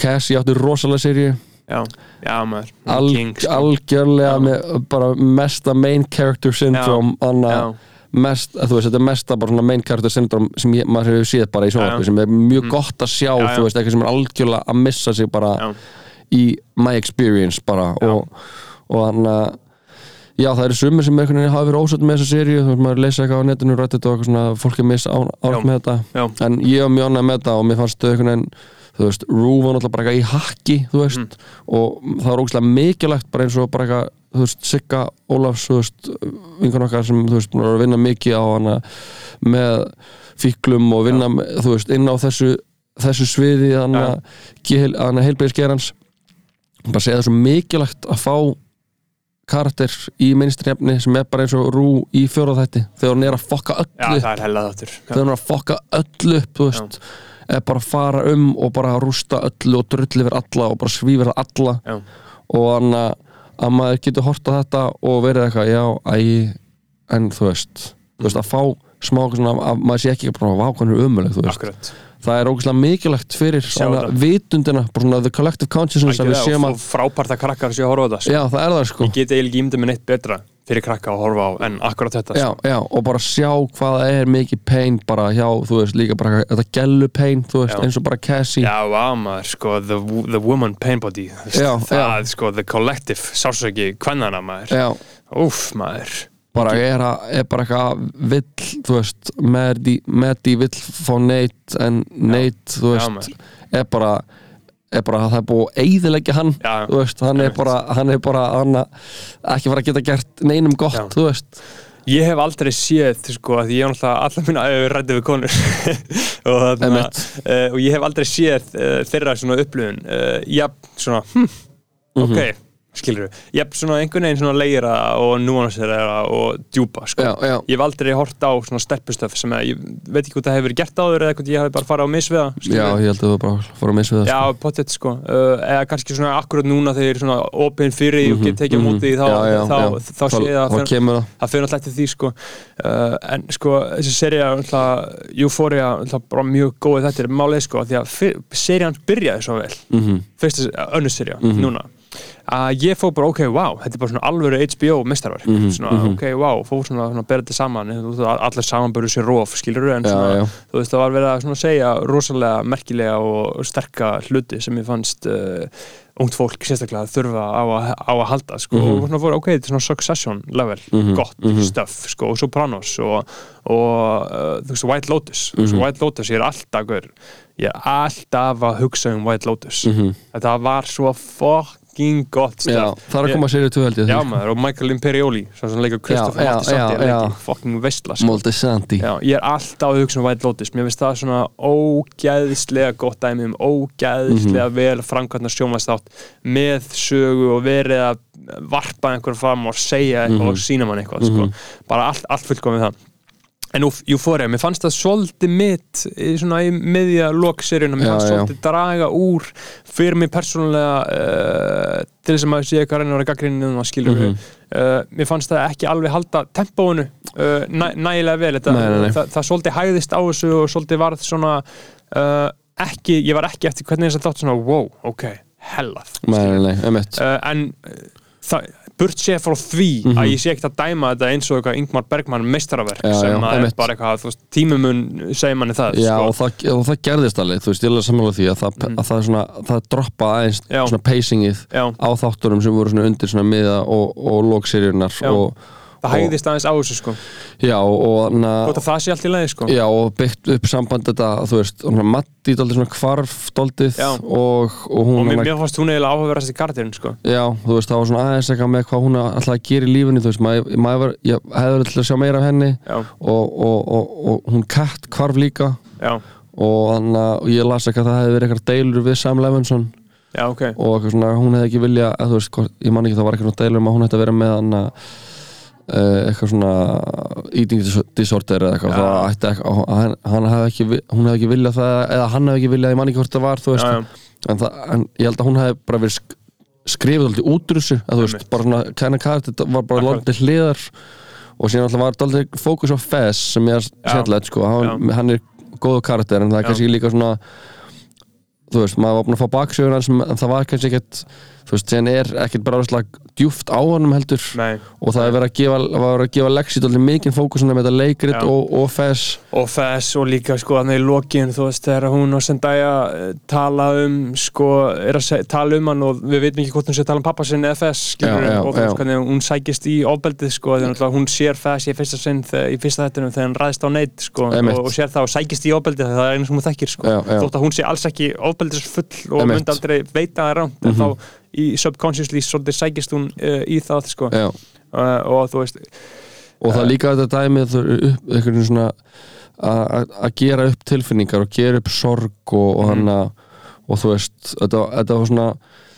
Cassie átti rosalega serju Já, já maður Al, sko. algjörlega með bara mesta main character syndrome anna, Já, mest, að þú veist, þetta er mesta bara svona main character syndrome sem ég, maður hefur séð bara í sjónvarpi sem er mjög Mm. gott að sjá, Já, þú veist, eitthvað sem er algjörlega að missa sig bara já, í my experience bara Já. og, og hann að Já, það eru sumir sem einhvern veginn hafa verið ósöld með þessa seríu, þú veist, maður lesa eitthvað á netinu rættið og eitthvað svona, fólk er miss átt með þetta en ég var mjög ánægð með þetta og mér fannst einhvern veginn þú veist, Rú var náttúrulega bara eitthvað í hakki þú veist, Mm. og það var ógæslega bara bara þú veist, Sigga Ólafs, þú veist vinkun okkar sem, þú veist, búin að vera að vinna mikið á hana með fíklum og vinna, með, þú veist, inn á þessu þessu sviði hana, hana heilbæðisgerans bara segja það er svo mikilvægt að fá karakter í minnstrefni sem er bara eins og Rú í fjóraðætti þegar hún er að fokka já, öllu er Já, þegar hún er að fokka öllu upp þú veist, er bara að fara um og bara að rústa öllu og drulli yfir alla og bara svífir alla. Já, og hann að að maður getur hort á þetta og verið eitthvað, já, æ en þú veist, þú veist, að fá smá svona, að maður sé ekki bara vákanur umuleg, þú veist, akkurat. Það er ógæslega mikilvægt fyrir vitundina, bara svona the collective consciousness að við séum að, frábært að krakkar séu að horfa á þetta sko. já, það er það sko. Ég get eiginlega ímyndið með neitt betra fyrir krakka að horfa á en akkurat þetta já, sko. já, og bara sjá hvað það er mikið pain bara hjá, þú veist, líka bara þetta gellu pain, þú veist, Já. eins og bara Cassie. Já, á maður, sko, the, the woman pain body. Já, Það, sko, the collective sásöki kvennana maður. Úf, maður. Bara er, að, er bara eitthvað vill, þú veist Maddie, vill fá Nate en Nate, þú veist er bara er bara að það er búið að eyðileggja hann veist, hann er bara hann er bara, hann ekki fara að geta gert neinum gott, Ég hef aldrei séð, sko, að ég er náttúrulega allar minna að rætti við konur. [LAUGHS] Og, þarna, uh, og ég hef aldrei séð uh, þeirra svona upplifun uh, Já, svona, hm, Mhm. ok skilur ég hef svona einhvern veginn svona leira og núansera og djúpa sko. Já, já. ég hef aldrei hort á svona stelpustöf sem ég veit ekki hvort það hefur gert áður eða hvort ég hef bara farið á misviða Já, ég held að þú bara fór að missa við það Já, sko. pottet sko. Uh, eða kannski svona akkurat núna þegar ég er svona opinn fyrir því og get tekið á móti því þá, Mhm, Já, þá, þá, þá sé ég að það það. fyrir alltaf eftir því sko. Uh, en sko þessi seria Euphoria bara mjög góð þetta er málið sko því að fyr, serían byrjaði svo vel. Mhm. fyrsta önnur serja núna að ég fór bara ok, wow, þetta er bara svona alvöru HBO mestarverk, Mhm, svona ok, wow fór svona, svona bera þetta saman. Þú veist, allir samanböru sér róf, skilur en Já, svona, já. þú veist, það var verið að svona segja rosalega merkilega og sterka hluti sem ég fannst uh, ungt fólk sérstaklega þurfa á að, á að halda sko, Mhm. og svona fór, ok, þetta er svona Succession level, gott stuff sko, og Sopranos og, og uh, þú veist, White Lotus. Þú Mhm. veist, White Lotus, ég er alltaf gaur, ég er alltaf að hugsa um White Lotus. Þetta var svo fucking gott Mhm. Já, það er að koma að séri 2 held ég Já maður, og Michael Imperioli sem leikur Kristoffer Já, já, Marti Santi já, er ekki fucking veistla sko. Molde Santi Já, ég er alltaf að hugsa um White Lotus mér finnst það svona ógæðislega gott dæmi um ógæðislega Mhm. vel framkvæmna sjónvæstátt með sögu og verið að varpa einhver fram og segja eitthvað Mhm. og sína mann eitthvað sko. bara allt, allt fullkomið það En Euphoria, mér fannst það svolítið mitt í svona í miðja lokseríuna, mér Já, fannst já. svolítið draga úr fyrir mig persónulega uh, til þess að maður sé eitthvað reynir að gaggrinni um það skilur Mhm. uh, mér fannst það ekki alveg halda tempóinu uh, næ, nægilega vel Þetta, Nei, nei, nei. Það, það svolítið hægðist á þessu og svolítið varð svona ekki, ég var ekki eftir hvernig þess að þátt svona wow, ok, hellað en burt sé frá því að ég sé ekkert að dæma þetta eins og eitthvað Ingmar Bergman meistaraverk Mhm. Já, sem já, að er bara eitthvað, veist, tímumun segir manni það Já, sko. og það, og það gerðist alveg, þú veist, ég er alveg sammála því að það, að það, svona, það droppa aðeins Já. svona pacingið á þáttunum sem voru svona undir svona miða og, og lókseríunar Já. og, það hægðist aðeins á þessu sko. já, og, na, það sé allt í lagi sko. já, og byggt upp samband þetta, þú veist, Matti daldið svona hvarf daldið Já. og, og hún og mér, mér fannst hún eiginlega áhugaverðast í gardirinn sko. Já, þú veist, það var svona aðeins eitthvað með hvað hún ætlaði að gera í lífinu, þú veist, maður, maður var, ég hefði verið til að sjá meira af henni og, og, og, og hún katt hvarf líka Já, og, þannig að- ég las eitthvað að það hefði verið eitthvað deilur við Sam Levinson já, ok og svona, hún hefði ekki vilja að, veist, hvort, ég man ekki, það var eitthvað deilur um að hún hefði að vera með hann að eitthvað svona eating dis- disorder eða eitthvað. Það ætti og hann, hefði ekki hún hefði ekki viljað það eða hann hefði ekki viljað, ég man ekki hvort það var þú veist, Já, já. En, það, en ég held að hún hefði bara verið sk skrifið alltaf út úr þessu að þú veist, bara svona kæna kart þetta var bara lóndið hliðar. Og síðan alltaf var alltaf fókus á Fess sem er sérlega, sko, hann, hann er góðu karakter en það er Já. kannski líka svona þú veist, maður var búin að fá baksögur en það var kannski ekkert þú veist, síðan er ekkert bara slag djúft á honum heldur. Nei. og það er verið að gefa, að gefa Lexi alltaf mikinn fókus með þetta leikrit Já. og, og Fess og Fess og líka sko þannig í lokin þú veist þegar hún og Zendaya eh, tala um sko er að tala um hann og við veitum ekki hvort hún sé að tala um pappa sinn eða Fess skilur Já, og já. hvernig hún sækist í ofbeldið sko þegar náttúrulega hún sér Fess í fyrsta sinn í fyrsta þettunum þegar hann ræðist á neitt sko og, og sér það og sækist í ofbeldið það að það í subconsciously svolítið sækist hún uh, í það sko. Uh, og þú veist og það er líka þetta dæmi að- að að gera upp tilfinningar og gera upp sorg og, og hann og þú veist, þetta, þetta var svona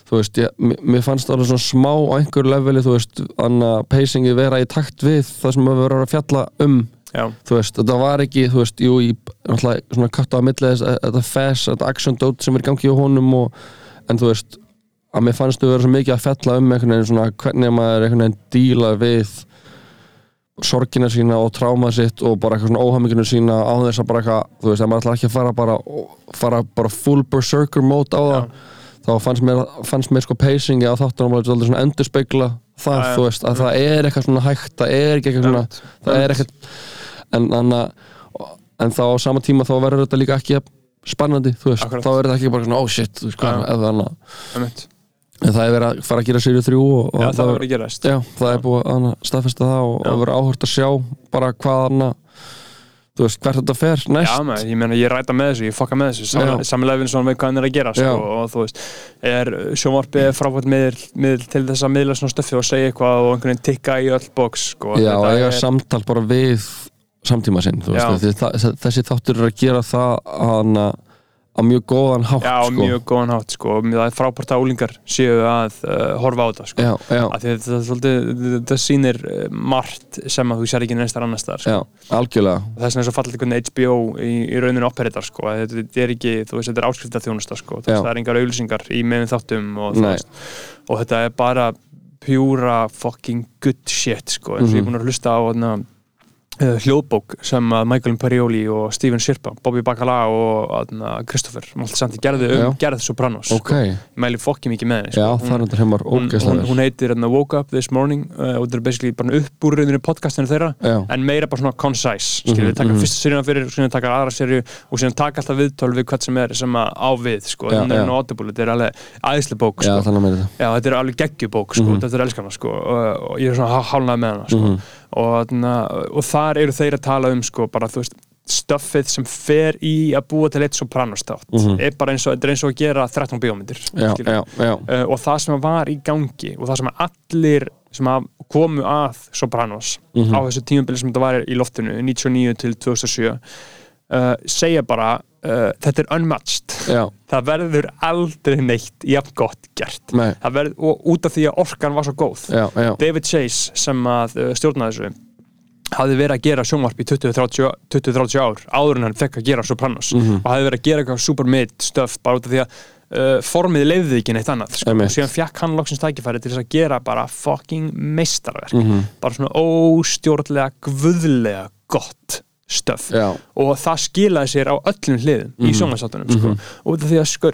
þú veist, ég, mér- fannst alveg svona smá á einhverju leveli, þú veist hann að pacingi vera í takt við það sem við verðum að fjalla um. Já, þú veist, þetta var ekki, þú veist, jú, í náttúrulega svona katta á milli þess, þetta fess, þetta action dot sem er í gangi á honum og, en þú veist, að mér fannst þú vera svo mikið að fjalla um svona hvernig maður einhvern veginn díla við sorgina sína og tráma sitt og bara eitthvað svona óhaminginu sína á þess að bara eitthvað, þú veist, að maður ætlar ekki að fara bara, fara bara full berserker mode á það, þá fannst mér, fannst mér sko pacingi á þáttunum að svona endur speikla það, já. þú veist, að það er eitthvað svona hægt, það er ekki eitthvað svona, það er ekkert en, en, en þá á sama tíma þá verður þetta líka ekki jafn spennandi, þú veist, Akkurat. þá er þetta ekki bara svona, oh shit, þú veist, hvað, eða annað. En það er verið að fara að gera sériu þrjú og, og já það verður að gerast. Já, það er búið að staðfesta það og, og verið áhört að sjá bara hvað annað þú veist, hvert þetta fer næst. Já, maður, ég meina ég ræta með þessu, ég fokka með þessu. Já. Sami Levinsson veit hvað hann er að gera sko, og þú veist, er sjónvarpið frábært miðl, til þess að miðla svona stöffi og segja eitthvað og einhvern veginn tikka í öll box sko. Já, og eiga er- samtal bara við samtíma sinn, þú veist, það, þessi þáttur er að gera það að, hana, á mjög góðan hátt Já, sko. mjög góðan hátt sko. Það er frábært að úlingar séu að uh, horfa á þetta sko. Já, já, að þetta, svolítið, þetta sýnir uh, margt sem að þú sér ekki neins þar annars þar sko. algjörlega. Þess vegna er svo fallið hvernig HBO í, í rauninu operator sko. Að þetta, þetta er ekki, þú veist, þetta er áskrifta þjónusta sko, það er engar auðlýsingar í meðin þáttum og, og þetta er bara pjúra fucking good shit sko, eins og ég er Mhm. búin að hlusta á þarna, hljóðbók sem Michael Imperioli og Steven Sirpa, Bobby Bacala og þarna, Christopher Maltsanti gerðu um Já. gerð Sopranos ok, sko. mæli fokki mikið með henni sko. þetta hún, hún, hún heitir hérna, Woke Up This Morning uh, og þetta er basically bara upp úr rauninu podcastinu þeirra já, en meira bara svona concise skilur, Mhm, við taka mhm. fyrsta seríuna fyrir, síðan taka aðra seríu og síðan taka alltaf viðtöl við hvert sem er sem að á við, sko, Já, já. er audible þetta er alveg æðislega bók, sko þetta já, þetta er alveg geggjubók, sko, Mhm. þetta er elskana, sko og, og ég er svona há- hálnað með hana, sko Mhm. Og, og þar eru þeir að tala um, sko, bara, þú veist stöffið sem fer í að búa til eitt sopranostátt, Mhm. er bara eins og, er eins og að gera 13 bíómyndir uh, og það sem var í gangi og það sem allir sem að komu að Sopranos Mhm. á þessu tímabili sem þetta var í loftinu 99 til 2007 uh, segja bara uh, þetta er unmatched. Já, það verður aldrei neitt jafn gott gert. Nei, verður, og út af því að orkan var svo góð. Já, já. David Chase sem að uh, stjórna þessu hafði verið að gera sjónvarp í 20-30 20-30 ár áður en hann fekk að gera Sopranos. Mhm. og hafði verið að gera eitthvað super mid stöf bara út af því að uh, formið leiði ekki neitt annað sko. Og síðan fekk hann loksins tækifæri til að gera bara fucking meistarverk. Mhm. bara svona óstjórnlega guðlega gott stöf og það skilaði sér á öllum hliðum í Mhm. sjónvarsáttunum sko. Mhm. og út af því að sko,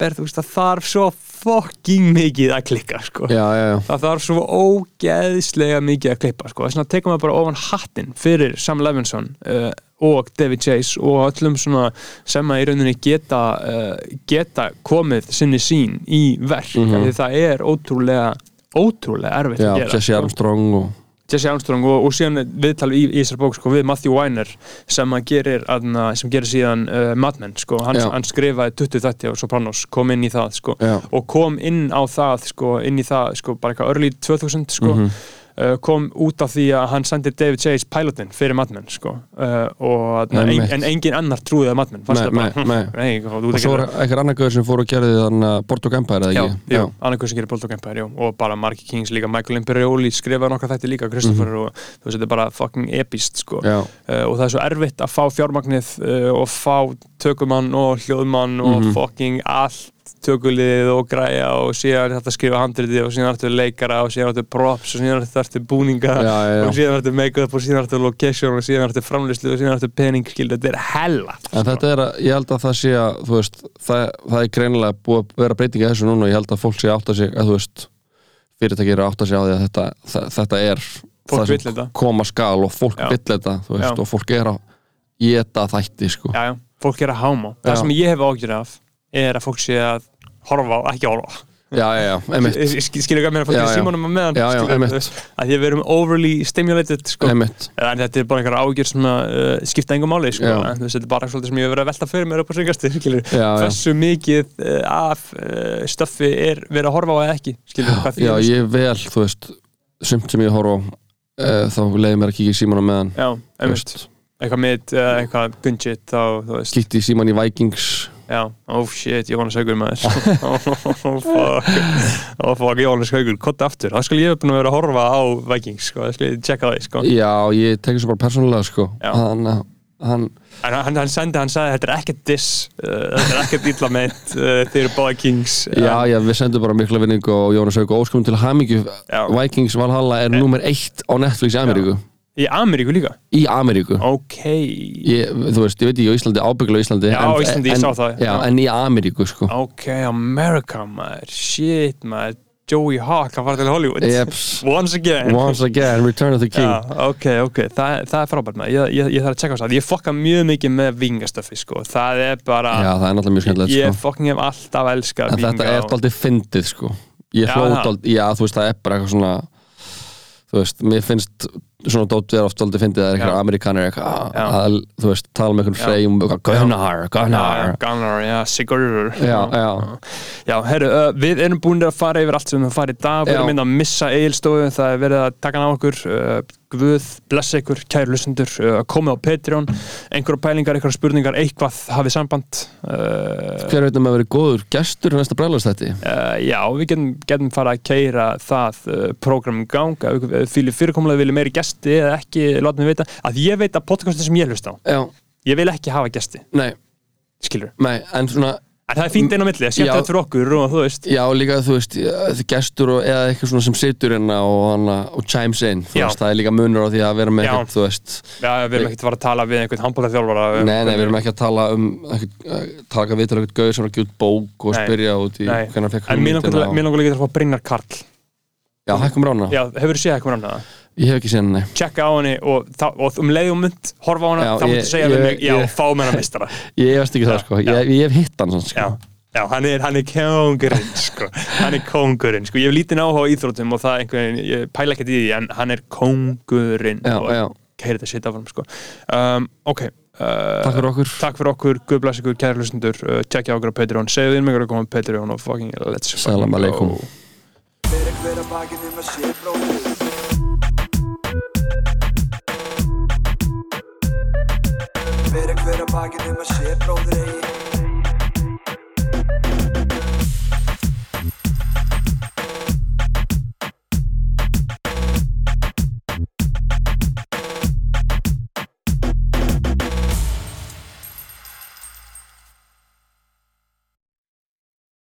er veist það þarf svo fucking mikið að klikka sko já, já, já. það þarf svo ógeðslega mikið að klippa sko. þess vegna tekum við bara ofan hattinn fyrir Sam Levinson uh, og David Chase og öllum svona sem að í rauninni geta uh, geta komið sinni sín í verk mm Mhm. því það er ótrúlega ótrúlega erfitt að gera Jesse sko. Armstrong og Jesse Armstrong og, og síðan viðtal í, í þessar bók sko, við Matthew Weiner sem gerir, aðna, sem gerir síðan uh, Mad Men sko. hann, hann skrifaði 20 þetta og Sopranos kom inn í það sko og kom inn á það sko, inn í það, sko, bara eitthvað early 2000 sko, Mhm. uh, kom út af því að hann sendi David Chase pilotin fyrir Mad Men sko, uh, og, Nei, en, en engin annar trúið að Mad Men [LAUGHS] og svo er eitthvað annar gauður sem fór og gerði þannig Borto Empire eða Já, ekki? jú, annað hvað sem gerir Bulldog Empire, jú, og bara Marky Kings líka, Michael Imperioli skrifaði nokkað þetta líka, Christopher og þú veist, þetta er bara fucking epist, sko. Já, uh, og það er svo erfitt að fá fjármagnið uh, og fá tökumann og hljóðmann og Mhm. fucking allt tökulið og græja og síðan þetta að skrifa handritið og síðan þetta leikara og síðan þetta props og síðan þetta búninga já, já, og síðan þetta make-up og síðan þetta location og síðan þetta framlýslu og síðan þetta pening skil, þetta er hella. En þetta er að, ég held að það sé að, veist, það, það er greinilega búið að vera breyting í þessu núna og ég held að fólk sé að átta sig, að þú veist, fyrirtæki eru að átta sig á því að þetta, það, þetta er Fólk það sem koma skal og fólk Já. vill þetta, þú veist, Já. og fólk er að geta þætti, sko. já, fólk er að háma. Það sem ég hef ágjur af er að fólk sé að horfa á, ekki horfa Já, já, skilur ekki að meina fólk Já, er já. símanum að meðan að því að við erum overly stimulated sko. en þetta er bara einhver ágjör sem að uh, skipta engum máli sko. Þetta er bara svolítið sem ég hef verið að velta fyrir mér upp á já. hversu mikið uh, af uh, stöffi er verið að horfa á eða ekki skilur, hvað Já, ég vel, þú veist, sumt sem ég horf á, uh, þá leiði mér að kíkja á meðan, já, einmitt. eitthvað mitt, eitthvað gunjit þá, þú veist, kíkti í síman í Vikings, já, oh shit, Jóhannes Haugur maður. [LAUGHS] Oh fuck. Oh fuck, Jóhannes Haugur, kotta aftur. Það skal ég hef búin að vera að horfa á Vikings sko, það skal ég tjekka það, sko. Já, ég tekið svo bara persónulega, sko, Já. hann, hann, hann, hann sendi, hann sagði, þetta er ekkert diss, uh, þetta er ekkert illa meint, uh, þeir eru báða Kings. Já, já, við sendum bara mikla vinningu og Jónas Haug og óskum til hamingju. Já. Vikings Valhalla er nummer eitt á Netflix í Ameríku Í Ameríku líka? Í Ameríku Ok. ég, Þú veist, ég veit ekki á Íslandi, ábyggla á Íslandi Já, á Íslandi, ég en, sá það, Já, en í Ameríku, sko Ok, America, maður. Shit, maður. Joey Hawk, hann fara til Hollywood. Jeps. [LAUGHS] Once again. Once again, Return of the King Já, ok, ok, Þa, það er frábært maður, ég, ég, ég þarf að checka á það, ég fokka mjög mikið með vingastöfi, sko, það er bara, Já, það er náttúrulega mjög skemmtilegt, ég sko fokking hef alltaf elskað En þetta er aldrei fyndið, sko Ég það. aldrei, já, þú veist, það er bara eitthvað svona Þú veist, mér finnst svona dótt er oft aldrei fyndið að Já. eitthvað amerikanir eitthvað Já. að, þú veist, tala með einhvern eitthvað, Gunnar, Gunnar. Gunnar, já, Sigurður. Já, já. Já, herru, uh, við erum búin að fara yfir allt sem við farið í dag, við erum inn að missa eigilstofu, það er verið að taka hann á okkur. Uh, Guð, blessa ykkur, kæru lusendur uh, komið á Patreon, einhverja pælingar einhverja spurningar, eitthvað hafið samband hver veit um að vera góður gestur næsta uh, Já, við getum, getum fara að keira það prógram í gang, ef við fyrir fyrirkomulega vilja meiri gesti eða ekki, látum við vita, að ég veit að podcastin sem ég hlust á, já, ég vil ekki hafa gesti, nei, skilur nei, en svona En það er fínt inn á milli, skemmt Já. þetta fyrir okkur og þú veist. Já, líka þú veist, þið gestur og, eða eitthvað svona sem situr hérna og, hana, og chimes in, þú Já. veist, það er líka munur á því að vera með Já. eitthvað, þú veist. Já, við erum ekkert að fara að tala við einhvern handbóltaþjálfara um, Nei, nei, við erum ekki að tala um ekkert, eh, taka við til eitthvað gauð sem er að gefa út bók og Nei. spyrja út í hvernig fekk En mér langar líka til að fá Brynjar Karl Já, hækkum rána, Já, hefur þú séð eitthvað annað? ég hef ekki séð henni Tjekka á henni og, og um leið og mynd horfa á Já, þá múttu segja við mig, já, fá með hana. Mistara [LAUGHS] Ég efast ekki það, sko, ég, ég hef hitt hann sko. Já, já, hann er, hann er kóngurinn [LAUGHS] sko. hann er kóngurinn, sko, ég hef lítinn áhuga á íþróttum og það einhvern veginn, ég pæla ekkert í því en hann er kóngurinn Já, og já. kæri þetta sitt af hann, sko. Um, Ok, uh, Takk fyrir okkur. Takk fyrir okkur, guð bless ykkur, kæri hlustundur uh, Tjekkja okkur á Patreon, segðu þín mig að koma á Patreon og fucking let's fucking go. Fyrir hver að bakið um að sé bróðir Fyrir hver að bakið um að sé bróðir eigi